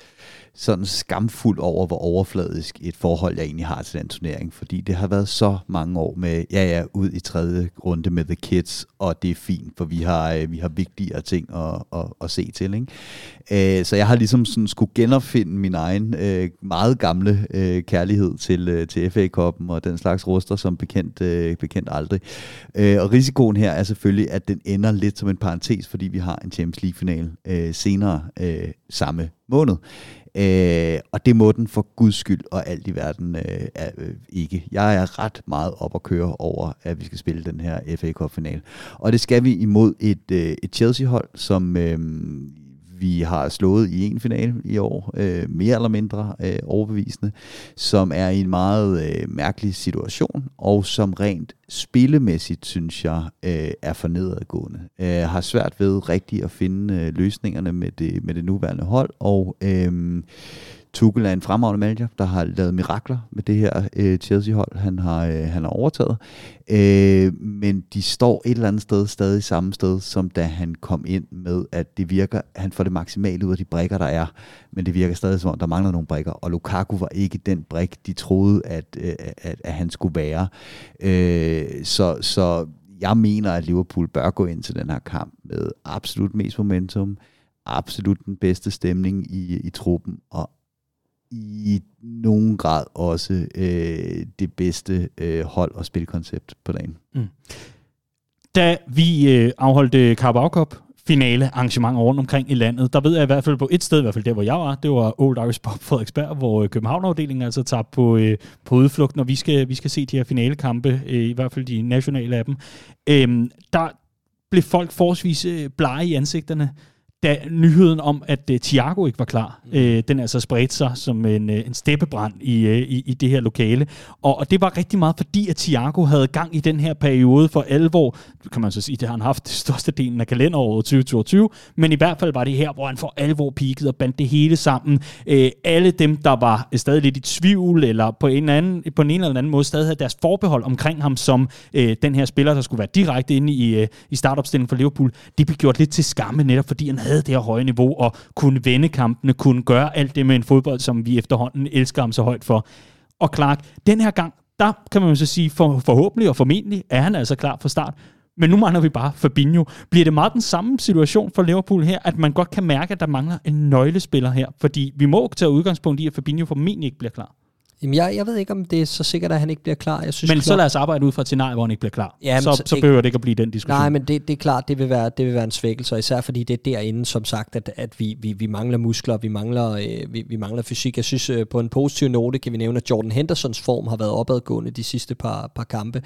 sådan skamfuld over, hvor overfladisk et forhold jeg egentlig har til den turnering, fordi det har været så mange år med, ja ja, ud i tredje runde med The Kids, og det er fint, for vi har, øh, vi har vigtigere ting at, at, at se til. Ikke? Øh, så jeg har ligesom sådan skulle genopfinde min egen øh, meget gamle øh, kærlighed til, øh, til FA-koppen og den slags ruster, som bekendt, bekendt aldrig. Og risikoen her er selvfølgelig, at den ender lidt som en parentes, fordi vi har en Champions League-final senere samme måned. Øh, og det må den for guds skyld og alt i verden øh, er, øh, ikke. Jeg er ret meget op at køre over, at vi skal spille den her FA Cup-final. Og det skal vi imod et, øh, et Chelsea-hold, som øh, vi har slået i en finale i år, øh, mere eller mindre øh, overbevisende, som er i en meget øh, mærkelig situation, og som rent spillemæssigt, synes jeg, øh, er for nedadgående. Øh, har svært ved rigtigt at finde øh, løsningerne med det, med det nuværende hold, og øh, Tuchel er en fremragende manager, der har lavet mirakler med det her øh, Chelsea-hold, han har, øh, han har overtaget. Øh, men de står et eller andet sted stadig samme sted, som da han kom ind med, at det virker, han får det maksimale ud af de brækker, der er, men det virker stadig som om, der mangler nogle brækker, og Lukaku var ikke den brik, de troede, at, øh, at, at han skulle være. Øh, så, så jeg mener, at Liverpool bør gå ind til den her kamp med absolut mest momentum, absolut den bedste stemning i, i truppen, og i nogen grad også øh, det bedste øh, hold- og spilkoncept på dagen. Mm. Da vi øh, afholdte Carabao Cup finale arrangementer rundt omkring i landet. Der ved jeg i hvert fald på et sted, i hvert fald der, hvor jeg var, det var Old Irish Pop Frederiksberg, hvor øh, København-afdelingen altså tager på, øh, på udflugt, når vi skal, vi skal se de her finalekampe, øh, i hvert fald de nationale af dem. Øh, der blev folk forholdsvis øh, blege i ansigterne da nyheden om, at uh, Thiago ikke var klar, mm. uh, den altså spredte sig som en, uh, en steppebrand i, uh, i, i det her lokale. Og, og det var rigtig meget, fordi at Thiago havde gang i den her periode for alvor. Kan man så sige, det har han haft [laughs] det største delen af kalenderåret 2022, men i hvert fald var det her, hvor han for alvor peakede og bandt det hele sammen. Uh, alle dem, der var stadig lidt i tvivl, eller på en, anden, på en eller anden måde stadig havde deres forbehold omkring ham som uh, den her spiller, der skulle være direkte inde i, uh, i startopstillingen for Liverpool, det blev gjort lidt til skamme netop, fordi han havde havde det her høje niveau og kunne vende kampene, kunne gøre alt det med en fodbold, som vi efterhånden elsker ham så højt for. Og Clark, den her gang, der kan man jo så sige, for, forhåbentlig og formentlig er han altså klar for start. Men nu mangler vi bare Fabinho. Bliver det meget den samme situation for Liverpool her, at man godt kan mærke, at der mangler en nøglespiller her? Fordi vi må tage udgangspunkt i, at Fabinho formentlig ikke bliver klar. Jamen, jeg, jeg ved ikke, om det er så sikkert, at han ikke bliver klar. Jeg synes, men så lad os arbejde ud fra et scenarie, hvor han ikke bliver klar. Ja, så, så behøver det ikke at blive den diskussion. Nej, men det, det er klart, det vil, være, det vil være en svækkelse, og især fordi det er derinde, som sagt, at, at vi, vi, vi mangler muskler, vi mangler, øh, vi, vi mangler fysik. Jeg synes, øh, på en positiv note kan vi nævne, at Jordan Hendersons form har været opadgående de sidste par, par kampe,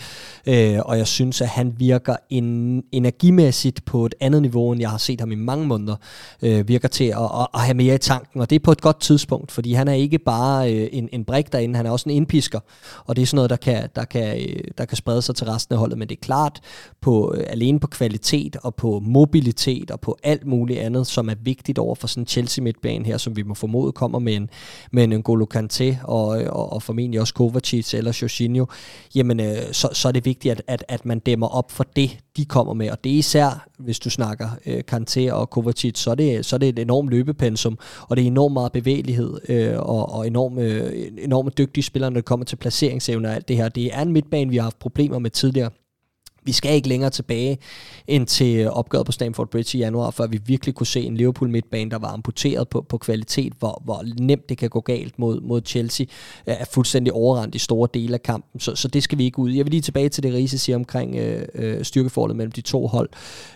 øh, og jeg synes, at han virker en, energimæssigt på et andet niveau, end jeg har set ham i mange måneder, øh, virker til at, at, at have mere i tanken, og det er på et godt tidspunkt, fordi han er ikke bare øh, en, en brik derinde, han er også en indpisker, og det er sådan noget, der kan, der kan, øh, der kan sprede sig til resten af holdet, men det er klart, på, øh, alene på kvalitet og på mobilitet og på alt muligt andet, som er vigtigt over for sådan en Chelsea midtbane her, som vi må formode kommer med en, med en N'Golo Kanté og, og, og formentlig også Kovacic eller Jorginho, jamen øh, så, så er det vigtigt, at, at, at man dæmmer op for det, de kommer med, og det er især, hvis du snakker øh, Kanté og Kovacic, så er, det, så er det et enormt løbepensum, og det er enormt meget bevægelighed øh, og, og enorm, øh, dygtige spillere, når det kommer til placeringsevne og alt det her. Det er en midtbane, vi har haft problemer med tidligere. Vi skal ikke længere tilbage end til opgøret på Stamford Bridge i januar, før vi virkelig kunne se en Liverpool midtbane, der var amputeret på, på kvalitet, hvor, hvor nemt det kan gå galt mod, mod Chelsea, er fuldstændig overrendt i store dele af kampen. Så, så det skal vi ikke ud. Jeg vil lige tilbage til det, Riese siger omkring øh, øh, styrkeforholdet mellem de to hold.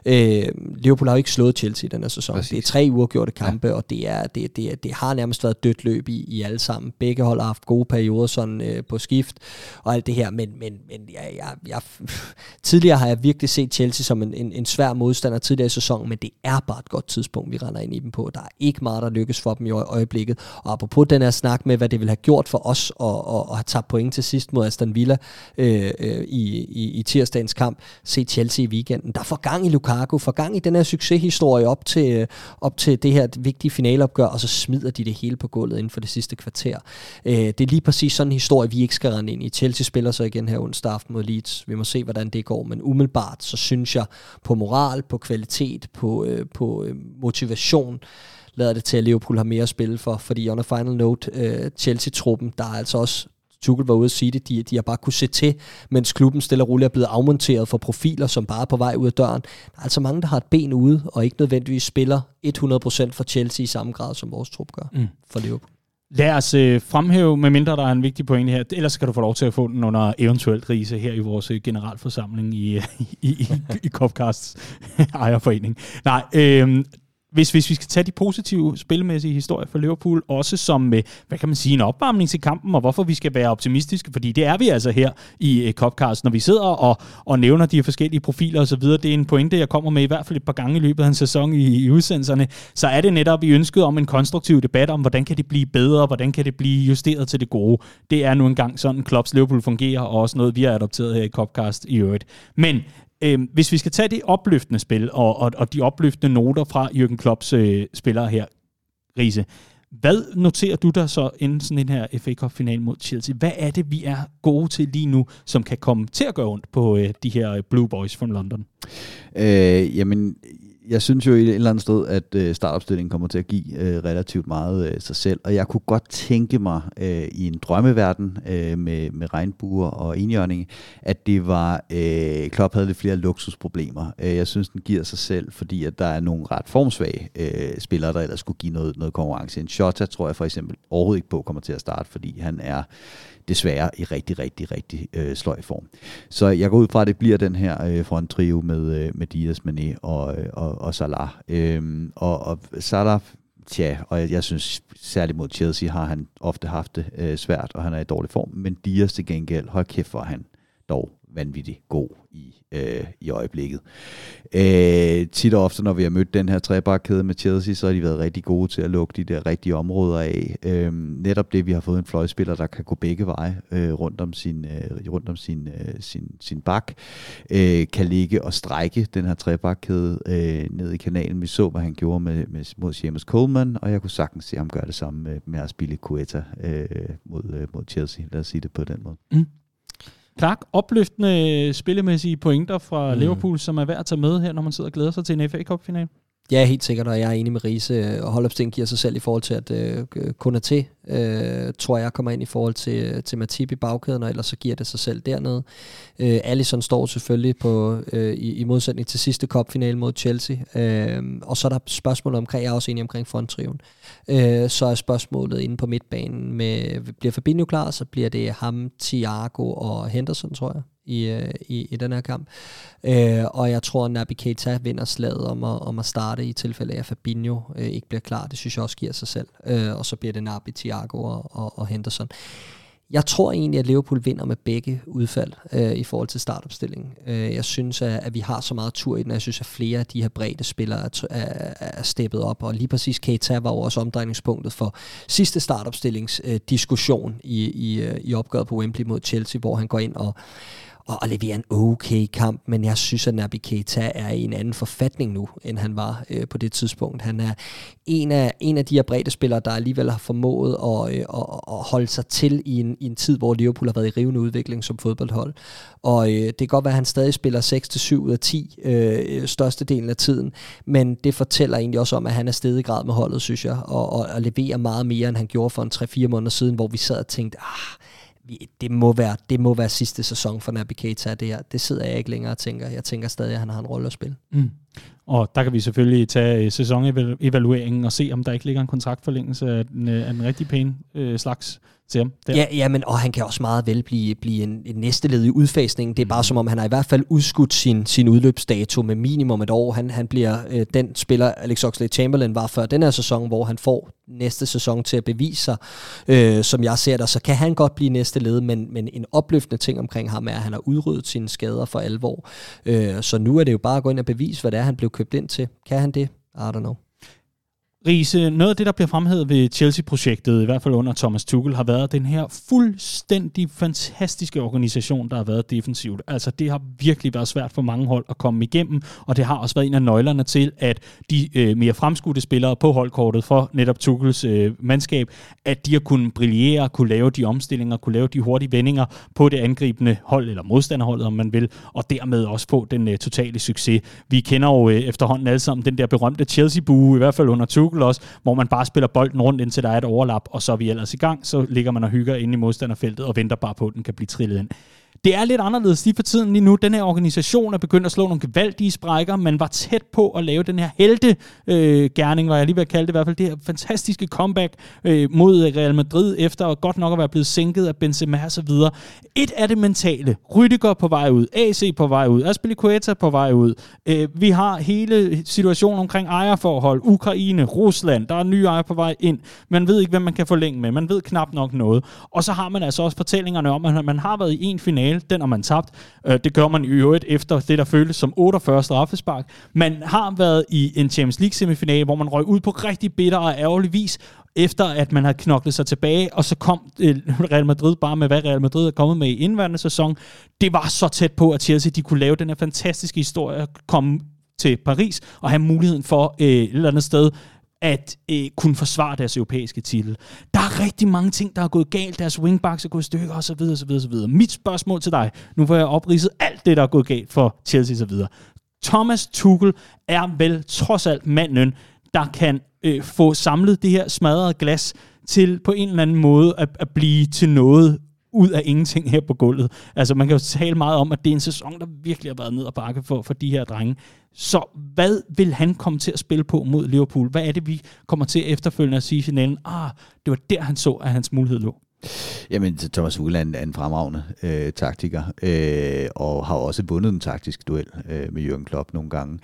Øh, Liverpool har jo ikke slået Chelsea den her sæson. Præcis. Det er tre uafgjorte kampe, ja. og det, er, det, det, det har nærmest været dødt løb i, i alle sammen. Begge hold har haft gode perioder sådan øh, på skift og alt det her, men, men, men jeg, jeg, jeg, tidligere har jeg virkelig set Chelsea som en, en, en svær modstander tidligere i sæsonen, men det er bare et godt tidspunkt, vi render ind i dem på. Der er ikke meget, der lykkes for dem i øjeblikket. Og apropos den her snak med, hvad det vil have gjort for os at, at, at have tabt point til sidst mod Aston Villa øh, øh, i, i, i tirsdagens kamp, se Chelsea i weekenden. Der får gang i Lukaku, får gang i den her succeshistorie op til, øh, op til det her vigtige finaleopgør, og så smider de det hele på gulvet inden for det sidste kvarter. Øh, det er lige præcis sådan en historie, vi ikke skal rende ind i. Chelsea spiller så igen her onsdag aften mod Leeds. Vi må se, hvordan det går, men umiddelbart så synes jeg på moral, på kvalitet, på, øh, på øh, motivation, lader det til, at Liverpool har mere at spille for, fordi on a final note, øh, Chelsea-truppen, der er altså også Tuchel var ude at sige det, de, de har bare kunne se til, mens klubben stille og roligt er blevet afmonteret for profiler, som bare er på vej ud af døren. Der er altså mange, der har et ben ude, og ikke nødvendigvis spiller 100% for Chelsea i samme grad, som vores trup gør mm. for Liverpool. Lad os øh, fremhæve, med mindre der er en vigtig pointe her, ellers skal du få lov til at få den under eventuelt rise her i vores generalforsamling generalforsamling i, [laughs] i, i, i Copcasts ejerforening. Nej, øh, hvis, hvis vi skal tage de positive spilmæssige historier for Liverpool, også som, med, hvad kan man sige, en opvarmning til kampen, og hvorfor vi skal være optimistiske, fordi det er vi altså her i øh, Copcast, når vi sidder og, og nævner de forskellige profiler osv., det er en pointe, jeg kommer med i hvert fald et par gange i løbet af en sæson i, i udsendelserne, så er det netop i ønsket om en konstruktiv debat om, hvordan kan det blive bedre, hvordan kan det blive justeret til det gode. Det er nu engang sådan, Klopps Liverpool fungerer, og også noget, vi har adopteret her i Copcast i øvrigt. Men øh, hvis vi skal tage det opløftende spil, og, og, og de opløftende noter fra Jürgen Klopps øh, spillere her, Riese, hvad noterer du der så inden sådan den her FA Cup-final mod Chelsea? Hvad er det, vi er gode til lige nu, som kan komme til at gøre ondt på øh, de her øh, Blue Boys fra London? Øh, jamen, jeg synes jo et eller andet sted, at øh, startopstillingen kommer til at give øh, relativt meget øh, sig selv, og jeg kunne godt tænke mig øh, i en drømmeverden øh, med, med regnbuer og enhjørning, at det var, øh, Klopp havde lidt flere luksusproblemer. Øh, jeg synes, den giver sig selv, fordi at der er nogle ret formsvage øh, spillere, der ellers skulle give noget, noget konkurrence. En Shota tror jeg for eksempel overhovedet ikke på kommer til at starte, fordi han er desværre i rigtig, rigtig, rigtig øh, sløj form. Så jeg går ud fra, at det bliver den her øh, fronttrio med, øh, med Dias, Mané og, øh, og, og Salah. Øhm, og, og Salah Tja, og jeg, jeg synes særligt mod Chelsea har han ofte haft det øh, svært, og han er i dårlig form. Men Dias til gengæld, hold kæft for han dog vanvittigt god i, øh, i øjeblikket. Øh, tit og ofte, når vi har mødt den her trebakkæde med Chelsea, så har de været rigtig gode til at lukke de der rigtige områder af. Øh, netop det, vi har fået en fløjspiller, der kan gå begge veje øh, rundt om sin, øh, rundt om sin, øh, sin, sin bak, øh, kan ligge og strække den her trebakkæde øh, ned i kanalen. Vi så, hvad han gjorde med, med, mod Seamus Coleman, og jeg kunne sagtens se ham gøre det samme med, med at spille Kueta øh, mod, øh, mod Chelsea. Lad os sige det på den måde. Mm. Clark, opløftende spillemæssige pointer fra mm. Liverpool, som er værd at tage med her, når man sidder og glæder sig til en FA Cup-final. Ja, helt sikkert, og jeg er enig med Riese, øh, og Holdopsten giver sig selv i forhold til, at øh, øh Konaté, øh, tror jeg, kommer ind i forhold til, øh, til Matip i bagkæden, og ellers så giver det sig selv dernede. Øh, Allison står selvfølgelig på, øh, i, i modsætning til sidste cupfinale mod Chelsea, øh, og så er der spørgsmålet omkring, jeg er også enig omkring fronttriven, øh, så er spørgsmålet inde på midtbanen med, bliver Fabinho klar, så bliver det ham, Thiago og Henderson, tror jeg i, øh, i, i den her kamp. Øh, og jeg tror, at Naby Keita vinder slaget om at, om at starte i tilfælde af, at Fabinho øh, ikke bliver klar. Det synes jeg også giver sig selv. Øh, og så bliver det Naby, Thiago og, og, og Henderson. Jeg tror egentlig, at Liverpool vinder med begge udfald øh, i forhold til startopstillingen. Øh, jeg synes, at, at vi har så meget tur i den, jeg synes, at flere af de her brede spillere er, er, er steppet op, og lige præcis Keita var jo også omdrejningspunktet for sidste startopstillingsdiskussion øh, i, i, øh, i opgøret på Wembley mod Chelsea, hvor han går ind og og, og levere en okay kamp, men jeg synes, at Naby Keita er i en anden forfatning nu, end han var øh, på det tidspunkt. Han er en af, en af de her brede spillere, der alligevel har formået at, øh, at, at holde sig til i en, i en tid, hvor Liverpool har været i rivende udvikling som fodboldhold. Og øh, det kan godt være, at han stadig spiller 6-7 ud af 10 øh, størstedelen af tiden, men det fortæller egentlig også om, at han er stedet grad med holdet, synes jeg, og, og, og leverer meget mere, end han gjorde for en 3-4 måneder siden, hvor vi sad og tænkte, ah, det må være, det må være sidste sæson for Naby Keita, det her. Det sidder jeg ikke længere og tænker. Jeg tænker stadig, at han har en rolle at spille. Mm. Og der kan vi selvfølgelig tage øh, sæsonevalueringen og se, om der ikke ligger en kontraktforlængelse af den, øh, af den rigtig pæne øh, slags til ham. Der. Ja, ja, men og han kan også meget vel blive, blive en, en næste led i udfasningen. Det er bare som om, han har i hvert fald udskudt sin, sin udløbsdato med minimum et år. Han, han bliver øh, den spiller, Alex Oxlade-Chamberlain var før den her sæson, hvor han får næste sæson til at bevise sig, øh, som jeg ser det. Så kan han godt blive næste led, men, men en opløftende ting omkring ham er, at han har udryddet sine skader for alvor. Øh, så nu er det jo bare at gå ind og bevise, hvad det er, han blev købt ind til. Kan han det? I don't know. Riese, noget af det, der bliver fremhævet ved Chelsea-projektet, i hvert fald under Thomas Tuchel, har været den her fuldstændig fantastiske organisation, der har været defensivt. Altså, det har virkelig været svært for mange hold at komme igennem, og det har også været en af nøglerne til, at de øh, mere fremskudte spillere på holdkortet for netop Tuchels øh, mandskab, at de har kunnet brillere, kunne lave de omstillinger, kunne lave de hurtige vendinger på det angribende hold, eller modstanderholdet, om man vil, og dermed også få den øh, totale succes. Vi kender jo øh, efterhånden alle sammen den der berømte Chelsea-bue, i hvert fald under Tuchel, Google også, hvor man bare spiller bolden rundt, indtil der er et overlap, og så er vi ellers i gang, så ligger man og hygger inde i modstanderfeltet og venter bare på, at den kan blive trillet ind. Det er lidt anderledes lige for tiden lige nu. Den her organisation er begyndt at slå nogle gevaldige sprækker. Man var tæt på at lave den her helte øh, gerning, var jeg lige ved at kalde det i hvert fald. Det her fantastiske comeback øh, mod Real Madrid, efter godt nok at være blevet sænket af Benzema og så videre. Et er det mentale. Rydiger på vej ud. AC på vej ud. Aspilicueta på vej ud. Øh, vi har hele situationen omkring ejerforhold. Ukraine, Rusland. Der er nye ejer på vej ind. Man ved ikke, hvem man kan forlænge med. Man ved knap nok noget. Og så har man altså også fortællingerne om, at man har været i en finale finale, den har man tabt. Øh, det gør man i øvrigt efter det, der føles som 48 straffespark. Man har været i en Champions League semifinale, hvor man røg ud på rigtig bitter og ærgerlig vis, efter at man har knoklet sig tilbage, og så kom øh, [laughs] Real Madrid bare med, hvad Real Madrid er kommet med i indværende sæson. Det var så tæt på, at Chelsea de kunne lave den her fantastiske historie, komme til Paris og have muligheden for øh, et eller andet sted at øh, kunne forsvare deres europæiske titel. Der er rigtig mange ting, der er gået galt. Deres wingbacks er gået i stykker osv. osv., osv. Mit spørgsmål til dig, nu hvor jeg opridset alt det, der er gået galt for Chelsea osv. Thomas Tuchel er vel trods alt manden, der kan øh, få samlet det her smadrede glas til på en eller anden måde at, at blive til noget ud af ingenting her på gulvet. Altså man kan jo tale meget om, at det er en sæson, der virkelig har været ned og bakke for, for de her drenge. Så hvad vil han komme til at spille på mod Liverpool? Hvad er det, vi kommer til efterfølgende at sige i finalen? Ah, det var der, han så, at hans mulighed lå. Jamen, Thomas Uhland er en fremragende øh, taktiker, øh, og har også vundet en taktisk duel øh, med Jürgen Klopp nogle gange.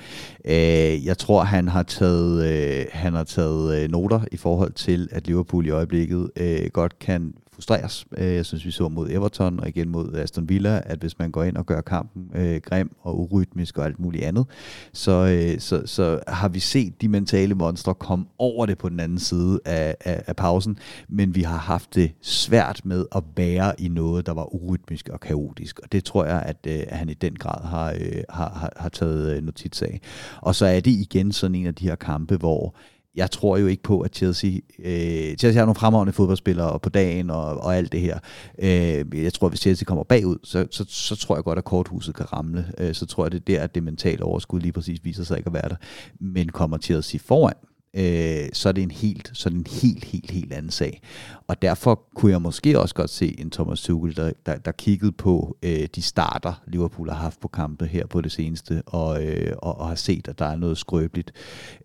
Øh, jeg tror, han har taget, øh, han har taget øh, noter i forhold til, at Liverpool i øjeblikket øh, godt kan frustreres. Øh, jeg synes, vi så mod Everton og igen mod Aston Villa, at hvis man går ind og gør kampen øh, grim og urytmisk og alt muligt andet, så, øh, så, så har vi set de mentale monstre komme over det på den anden side af, af, af pausen, men vi har haft det svært med at bære i noget, der var urytmisk og kaotisk, og det tror jeg, at, øh, at han i den grad har, øh, har, har, har taget øh, notits af. Og så er det igen sådan en af de her kampe, hvor jeg tror jo ikke på, at Chelsea... Øh, Chelsea har nogle fremragende fodboldspillere på dagen og, og alt det her. Øh, jeg tror, at hvis Chelsea kommer bagud, så, så, så tror jeg godt, at korthuset kan ramle. Øh, så tror jeg, det er der, at det mentale overskud lige præcis viser sig ikke at være der. Men kommer Chelsea foran, øh, så er det en helt, så er det en helt, helt, helt anden sag. Og derfor kunne jeg måske også godt se en Thomas Tuchel, der, der, der kiggede på øh, de starter, Liverpool har haft på kampe her på det seneste, og, øh, og, og har set, at der er noget skrøbeligt,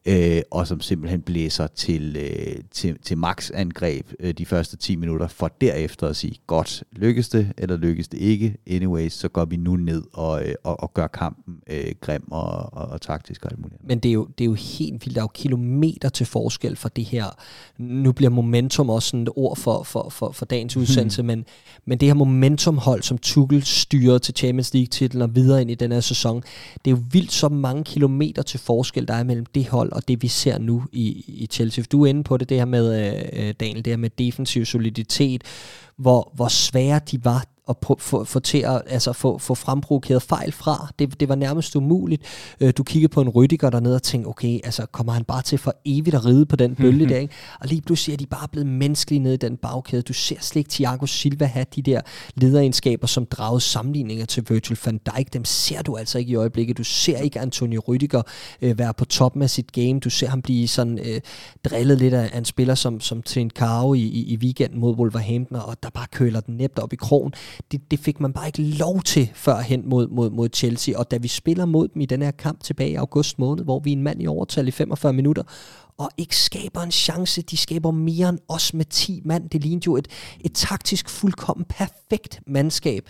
øh, og som simpelthen blæser til, øh, til, til max angreb øh, de første 10 minutter, for derefter at sige, godt, lykkes det, eller lykkes det ikke, anyways, så går vi nu ned og, øh, og, og gør kampen øh, grim og, og, og taktisk og alt muligt. Men det er, jo, det er jo helt vildt, der er jo kilometer til forskel for det her. Nu bliver momentum også sådan et ord for, for, for, for dagens hmm. udsendelse, hmm. men, men det her momentumhold, som Tuchel styrer til Champions League-titlen og videre ind i den her sæson, det er jo vildt så mange kilometer til forskel, der er mellem det hold og det, vi ser nu i, i Chelsea. Du er inde på det, det her med, øh, Daniel, det her med defensiv soliditet, hvor, hvor svære de var at få, få til at altså få, få fremprovokeret fejl fra. Det, det var nærmest umuligt. Øh, du kiggede på en Rydiger dernede og tænkte, okay, altså kommer han bare til for evigt at ride på den bølge mm-hmm. der, ikke? Og lige pludselig er de bare blevet menneskelige nede i den bagkæde. Du ser slet ikke Thiago Silva have de der lederegenskaber, som dragede sammenligninger til Virgil van Dijk. Dem ser du altså ikke i øjeblikket. Du ser ikke Antonio Rydiger øh, være på toppen af sit game. Du ser ham blive sådan øh, drillet lidt af, af en spiller som, som Trent Karo i, i, i weekenden mod Wolverhampton, og der bare køler den næbt op i krogen det, det fik man bare ikke lov til førhen mod, mod, mod Chelsea. Og da vi spiller mod dem i den her kamp tilbage i august måned, hvor vi er en mand i overtal i 45 minutter, og ikke skaber en chance. De skaber mere end os med 10 mand. Det lignede jo et, et taktisk fuldkommen perfekt mandskab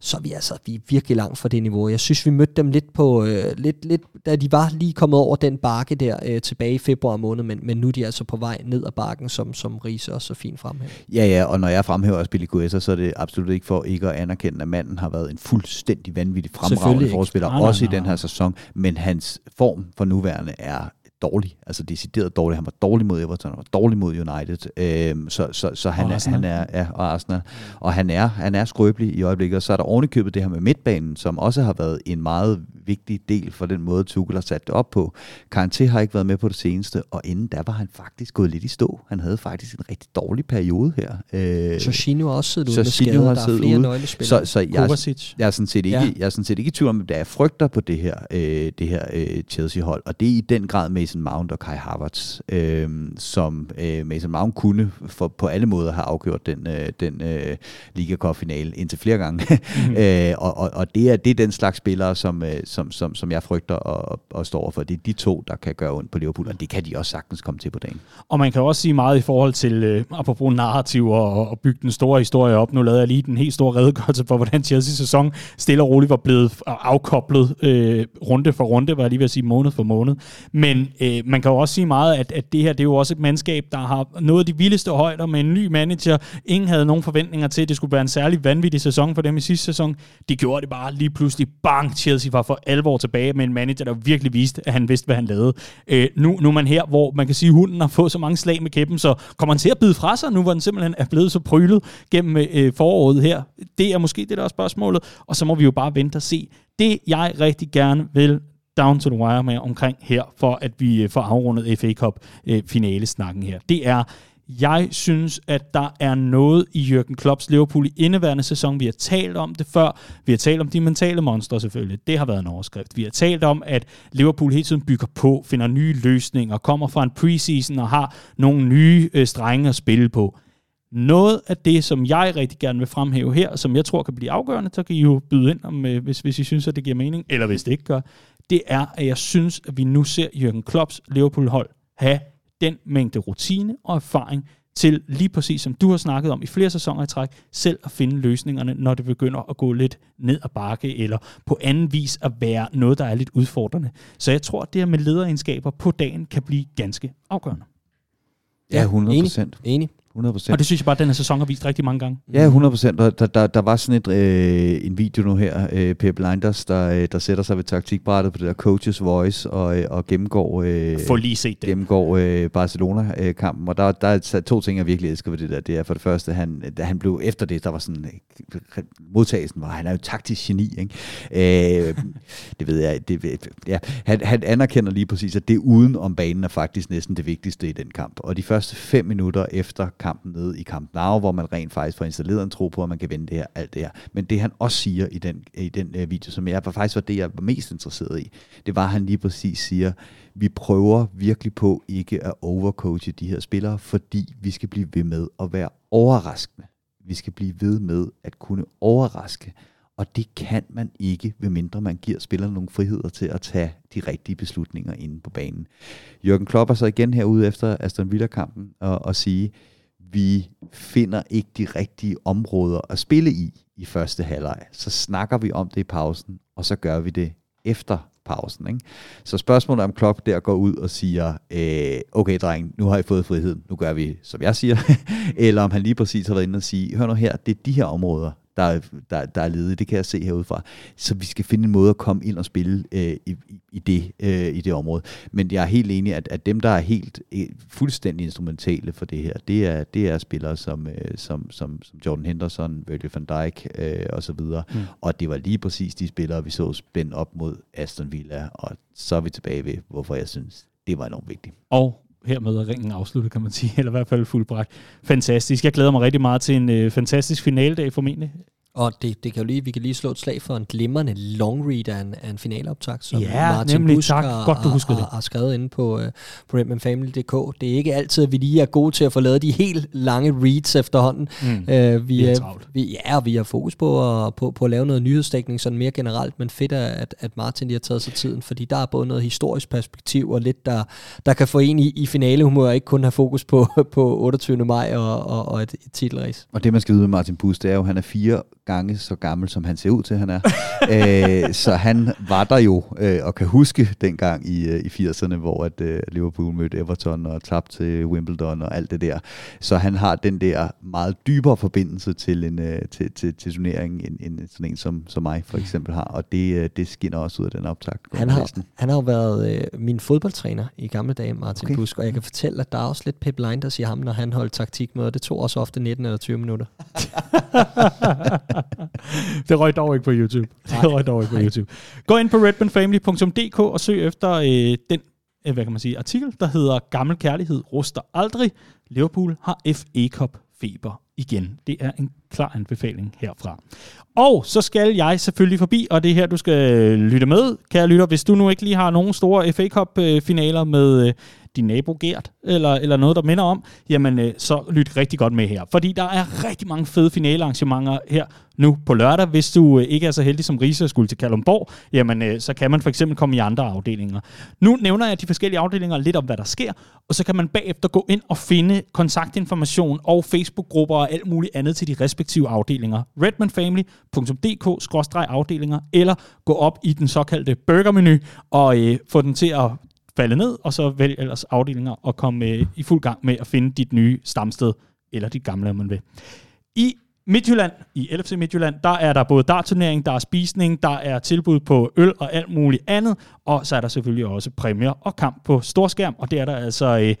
så er vi altså vi er virkelig langt fra det niveau. Jeg synes, vi mødte dem lidt på, øh, lidt, lidt, da de var lige kommet over den bakke der øh, tilbage i februar måned, men, men nu er de altså på vej ned ad bakken, som, som Riese også så fint fremhæver. Ja, ja, og når jeg fremhæver Billy Guessa, så er det absolut ikke for ikke at anerkende, at manden har været en fuldstændig vanvittig fremragende forspiller, også i den her sæson, men hans form for nuværende er dårlig, altså decideret dårlig. Han var dårlig mod Everton, han var dårlig mod United, øhm, så, så, så han, er, han er, ja, og Arsenal, og han er, han er skrøbelig i øjeblikket, og så er der ovenikøbet det her med midtbanen, som også har været en meget vigtig del for den måde, Tuchel har sat det op på. Kanté har ikke været med på det seneste, og inden da var han faktisk gået lidt i stå. Han havde faktisk en rigtig dårlig periode her. Øh, Jorginho har også siddet ude med skade, der er flere nøglespillere. Så, så jeg, jeg, er sådan set ikke, ja. jeg er sådan set ikke i tvivl om, at der er frygter på det her, øh, det her øh, Chelsea-hold, og det er i den grad Mason Mount og Kai Havertz, øh, som øh, Mason Mount kunne for, på alle måder have afgjort den, øh, den øh, Liga Cup-finale indtil flere gange. mm-hmm. [laughs] øh, og, og, og det er, det er den slags spillere, som, øh, som, som, som jeg frygter og, og står for. Det er de to, der kan gøre ondt på Liverpool, og det kan de også sagtens komme til på dagen. Og man kan også sige meget i forhold til, øh, apropos narrativ og, og bygge den store historie op. Nu lavede jeg lige den helt store redegørelse for, hvordan Chelsea-sæson stille og roligt var blevet afkoblet øh, runde for runde, var jeg lige ved at sige måned for måned. Men øh, man kan jo også sige meget, at, at det her det er jo også et mandskab, der har noget af de vildeste højder med en ny manager. Ingen havde nogen forventninger til, at det skulle være en særlig vanvittig sæson for dem i sidste sæson. De gjorde det bare lige pludselig. Bang! Chelsea var for alvor tilbage med en manager, der virkelig viste, at han vidste, hvad han lavede. Øh, nu, nu er man her, hvor man kan sige, at hunden har fået så mange slag med kæppen, så kommer han til at bide fra sig, nu hvor den simpelthen er blevet så prylet gennem øh, foråret her. Det er måske det, der er spørgsmålet, og så må vi jo bare vente og se. Det, jeg rigtig gerne vil down to the wire med omkring her, for at vi øh, får afrundet FA Cup øh, finalesnakken finale snakken her. Det er, jeg synes, at der er noget i Jürgen Klopps Liverpool i indeværende sæson. Vi har talt om det før. Vi har talt om de mentale monstre selvfølgelig. Det har været en overskrift. Vi har talt om, at Liverpool hele tiden bygger på, finder nye løsninger, kommer fra en preseason og har nogle nye øh, strenge at spille på. Noget af det, som jeg rigtig gerne vil fremhæve her, som jeg tror kan blive afgørende, så kan I jo byde ind, om, øh, hvis, hvis I synes, at det giver mening, eller hvis det ikke gør, det er, at jeg synes, at vi nu ser Jürgen Klopps Liverpool-hold have den mængde rutine og erfaring til lige præcis som du har snakket om i flere sæsoner i træk, selv at finde løsningerne, når det begynder at gå lidt ned ad bakke, eller på anden vis at være noget, der er lidt udfordrende. Så jeg tror, at det her med lederegenskaber på dagen kan blive ganske afgørende. Ja, 100 procent. Enig. enig. 100%. Og det synes jeg bare, at den her sæson har vist rigtig mange gange. Ja, 100 procent. Der, der, der var sådan et, øh, en video nu her, øh, Per Blinders, der, øh, der sætter sig ved taktikbrættet på det der Coaches Voice og, øh, og gennemgår, øh, Få lige set det. gennemgår øh, Barcelona-kampen. Og der, der er to ting, jeg virkelig elsker ved det der. Det er for det første, han, da han blev efter det, der var sådan, øh, modtagelsen var, han er jo taktisk geni, ikke? Øh, [laughs] det ved jeg. Det, ja, han, han anerkender lige præcis, at det uden om banen er faktisk næsten det vigtigste i den kamp. Og de første fem minutter efter kampen nede i Camp Nou, hvor man rent faktisk får installeret en tro på, at man kan vinde det her, alt det her. Men det han også siger i den, i den øh, video, som jeg var faktisk var det, jeg var mest interesseret i, det var, at han lige præcis siger, vi prøver virkelig på ikke at overcoache de her spillere, fordi vi skal blive ved med at være overraskende. Vi skal blive ved med at kunne overraske. Og det kan man ikke, ved mindre man giver spillerne nogle friheder til at tage de rigtige beslutninger inde på banen. Jørgen Klopp er så igen herude efter Aston Villa-kampen og, og sige, vi finder ikke de rigtige områder at spille i i første halvleg. Så snakker vi om det i pausen, og så gør vi det efter pausen. Ikke? Så spørgsmålet om Klopp der går ud og siger, øh, okay dreng, nu har I fået friheden, nu gør vi, som jeg siger, [laughs] eller om han lige præcis har været inde og sige, hør nu her, det er de her områder, der, der, der er ledige. Det kan jeg se herudefra. Så vi skal finde en måde at komme ind og spille øh, i, i, det, øh, i det område. Men jeg er helt enig, at, at dem, der er helt øh, fuldstændig instrumentale for det her, det er, det er spillere som, øh, som, som, som Jordan Henderson, Virgil van Dijk øh, og så videre. Mm. Og det var lige præcis de spillere, vi så spændt op mod Aston Villa, og så er vi tilbage ved, hvorfor jeg synes, det var enormt vigtigt. Og hermed er ringen afsluttet, kan man sige, [laughs] eller i hvert fald fuldbragt. Fantastisk. Jeg glæder mig rigtig meget til en øh, fantastisk finaledag formentlig. Og det, det kan jo lige, vi kan lige slå et slag for en glimrende long read af en, af en finaleoptag, som Ja, Martin nemlig. Busk Tak. har, Godt, du har, huskede har, det. har skrevet inde på, uh, på redmanfamily.dk. Det er ikke altid, at vi lige er gode til at få lavet de helt lange reads efterhånden. Mm. Uh, vi, Vi er er, travlt. vi, ja, og vi har fokus på at, på, på at lave noget nyhedsdækning sådan mere generelt, men fedt, at, at Martin lige har taget sig tiden, fordi der er både noget historisk perspektiv og lidt, der, der kan få en i, i finalehumør, og ikke kun have fokus på, [laughs] på 28. maj og, og, og et, et titelrace. Og det, man skal vide med Martin Bus, det er jo, at han er fire gange så gammel, som han ser ud til, han er. Æ, [laughs] så han var der jo, øh, og kan huske dengang i, øh, i 80'erne, hvor at, øh, Liverpool mødte Everton og tabte til Wimbledon og alt det der. Så han har den der meget dybere forbindelse til, en, øh, til, til, til turneringen, end, end sådan en som, som mig for eksempel har. Og det, øh, det skinner også ud af den optakt. Han har, han har jo været øh, min fodboldtræner i gamle dage, Martin Okay. Busk, og jeg kan fortælle, at der er også lidt pep blinders i ham, når han holdt taktikmøder. Det tog også ofte 19 eller 20 minutter. [laughs] det røg dog ikke på YouTube. Det røg dog ikke på YouTube. Gå ind på redmanfamily.dk og søg efter øh, den øh, hvad kan man sige, artikel, der hedder Gammel kærlighed ruster aldrig. Liverpool har FA Cup feber igen. Det er en klar anbefaling herfra. Og så skal jeg selvfølgelig forbi, og det er her, du skal lytte med, kære lytter. Hvis du nu ikke lige har nogen store FA Cup-finaler med øh, din nabo Gert, eller, eller noget, der minder om, jamen øh, så lyt rigtig godt med her. Fordi der er rigtig mange fede finalearrangementer her nu på lørdag. Hvis du øh, ikke er så heldig som Riese skulle til Kalumborg, jamen øh, så kan man for eksempel komme i andre afdelinger. Nu nævner jeg de forskellige afdelinger lidt om, hvad der sker, og så kan man bagefter gå ind og finde kontaktinformation og Facebook-grupper og alt muligt andet til de respektive afdelinger. redmanfamily.dk-afdelinger, eller gå op i den såkaldte burgermenu og øh, få den til at falde ned, og så vælg ellers afdelinger og komme øh, i fuld gang med at finde dit nye stamsted, eller dit gamle, om man vil. I Midtjylland, i LFC Midtjylland, der er der både dartturnering, der er spisning, der er tilbud på øl og alt muligt andet, og så er der selvfølgelig også præmier og kamp på storskærm, og det er der altså, øh,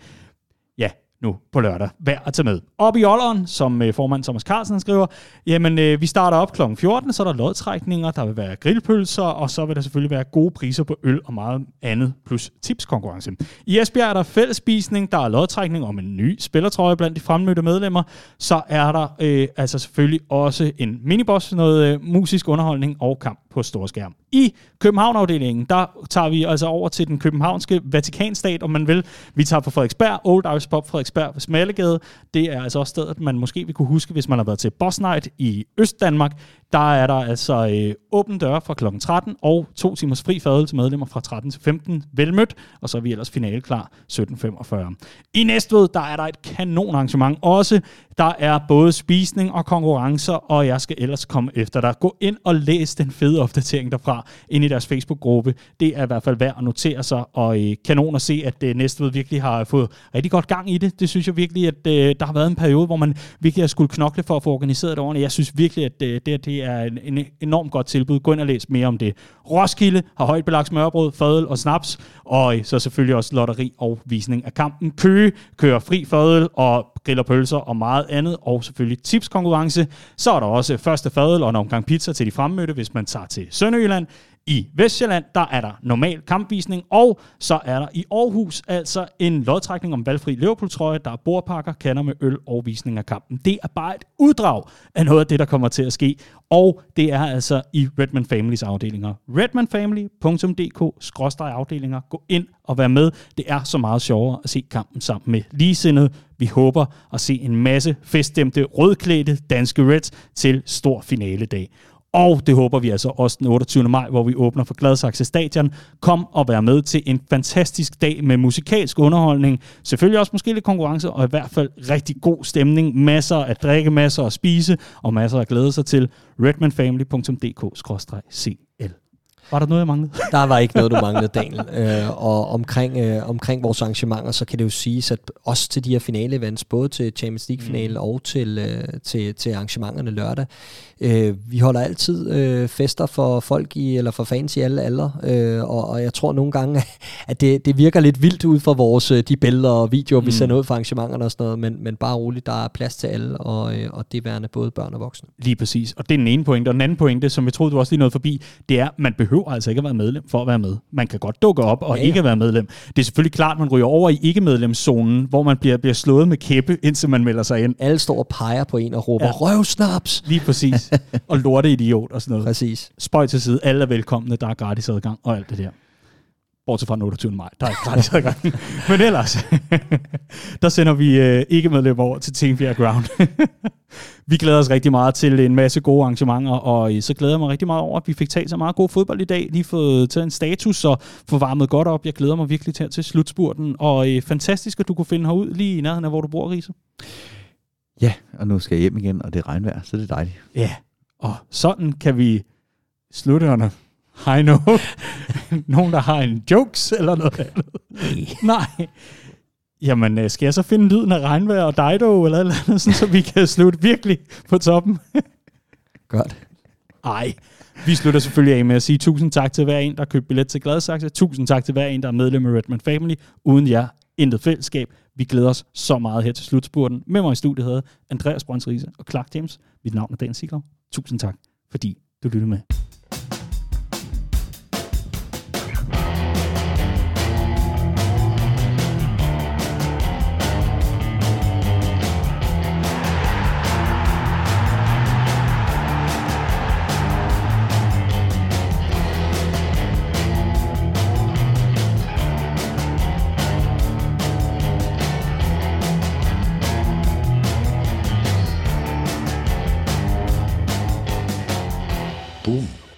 nu på lørdag, værd at tage med. Op i Olleren, som øh, formand Thomas Carlsen skriver, jamen øh, vi starter op kl. 14, så er der lodtrækninger, der vil være grillpølser, og så vil der selvfølgelig være gode priser på øl og meget andet, plus tipskonkurrence. I Esbjerg er der fællesspisning, der er lodtrækning om en ny spillertrøje blandt de fremmødte medlemmer, så er der øh, altså selvfølgelig også en miniboss, noget øh, musisk underholdning og kamp på storskærm. I København-afdelingen, der tager vi altså over til den københavnske Vatikanstat, om man vil. Vi tager på Frederiksberg, Old Irish Pop Frederiksberg på Smallegade. Det er altså også stedet, man måske vil kunne huske, hvis man har været til Boss Night i Østdanmark. Der er der altså øh, åben dør fra kl. 13 og to timers fri fadøl til medlemmer fra 13 til 15. Velmødt, og så er vi ellers finale klar 17.45. I Næstved, der er der et kanon arrangement også. Der er både spisning og konkurrencer, og jeg skal ellers komme efter dig. Gå ind og læs den fede opdatering derfra ind i deres Facebook-gruppe. Det er i hvert fald værd at notere sig, og øh, kanon at se, at øh, Næstved virkelig har øh, fået rigtig godt gang i det. Det synes jeg virkelig, at øh, der har været en periode, hvor man virkelig har skulle knokle for at få organiseret det ordentligt. Jeg synes virkelig, at øh, det, det er en, en enormt godt tilbud. Gå ind og læs mere om det. Roskilde har højt belagt smørbrød, fadøl og snaps, og så selvfølgelig også lotteri og visning af kampen. Køge kører fri fadøl og griller pølser og meget andet, og selvfølgelig tipskonkurrence. Så er der også første fadøl og en omgang pizza til de fremmødte, hvis man tager til Sønderjylland. I Vestjylland, der er der normal kampvisning, og så er der i Aarhus altså en lodtrækning om valgfri Liverpool-trøje, der er bordpakker, kander med øl og visning af kampen. Det er bare et uddrag af noget af det, der kommer til at ske, og det er altså i Redman Families afdelinger. redmanfamily.dk-afdelinger. Gå ind og vær med. Det er så meget sjovere at se kampen sammen med ligesindede. Vi håber at se en masse feststemte, rødklædte danske Reds til stor finaledag. Og det håber vi altså også den 28. maj, hvor vi åbner for Gladsaxe Stadion. Kom og vær med til en fantastisk dag med musikalsk underholdning. Selvfølgelig også måske lidt konkurrence, og i hvert fald rigtig god stemning. Masser at drikke, masser at spise, og masser at glæde sig til. redmanfamily.dk-cl var der noget, jeg manglede? Der var ikke noget, du [laughs] manglede, Daniel. Øh, og omkring, øh, omkring vores arrangementer, så kan det jo siges, at også til de her finale-events, både til Champions League-finalen mm. og til, øh, til, til arrangementerne lørdag, øh, vi holder altid øh, fester for folk i, eller for fans i alle aldre, øh, og, og jeg tror nogle gange, [laughs] at det, det virker lidt vildt ud fra vores, øh, de billeder og videoer, vi Mm. sender ud fra arrangementerne og sådan noget, men, men bare roligt, der er plads til alle, og, øh, og det værende både børn og voksne. Lige præcis. Og det er den ene pointe. Og den anden pointe, som jeg troede, du også lige nåede forbi, det er, man behøver behøver altså ikke at være medlem for at være med. Man kan godt dukke op og Ja, ja, ikke være medlem. Det er selvfølgelig klart, at man ryger over i ikke-medlemszonen, hvor man bliver, bliver slået med kæppe, indtil man melder sig ind. Alle står og peger på en og råber. Ja. røvsnaps! Lige præcis. [laughs] og lorte idiot og sådan noget. Præcis. Spøj til side. Alle er velkomne. Der er gratis adgang og alt det der. Bortset fra den 28. maj. Der er ikke gratis adgang. [laughs] Men ellers, [laughs] der sender vi øh, ikke medlem over til Tingbjerg Ground. [laughs] vi glæder os rigtig meget til en masse gode arrangementer, og øh, så glæder jeg mig rigtig meget over, at vi fik talt så meget god fodbold i dag. Lige fået taget en status og få varmet godt op. Jeg glæder mig virkelig til, til slutspurten, og øh, fantastisk, at du kunne finde herud lige i nærheden af, hvor du bor, Riese. Ja, og nu skal jeg hjem igen, og det er regnvejr, så det er dejligt. Ja, og sådan kan vi slutte under high [laughs] note. Nogen, der har en jokes eller noget andet. Nej. Jamen, øh, skal jeg så finde lyden af regnvejr og Dido eller eller andet, sådan, så vi kan slutte virkelig på toppen? [laughs] Godt. Ej. Vi slutter selvfølgelig af med at sige tusind tak til hver en, der har købt billet til Gladsaxe. Tusind tak til hver en, der er medlem af Redman Family. Uden jer, intet fællesskab. Vi glæder os så meget her til slutspurten. Med mig i studiet havde Andreas Brøns Riese og Clark James. Mit navn er Dan Sigler. Tusind tak, fordi du lyttede med.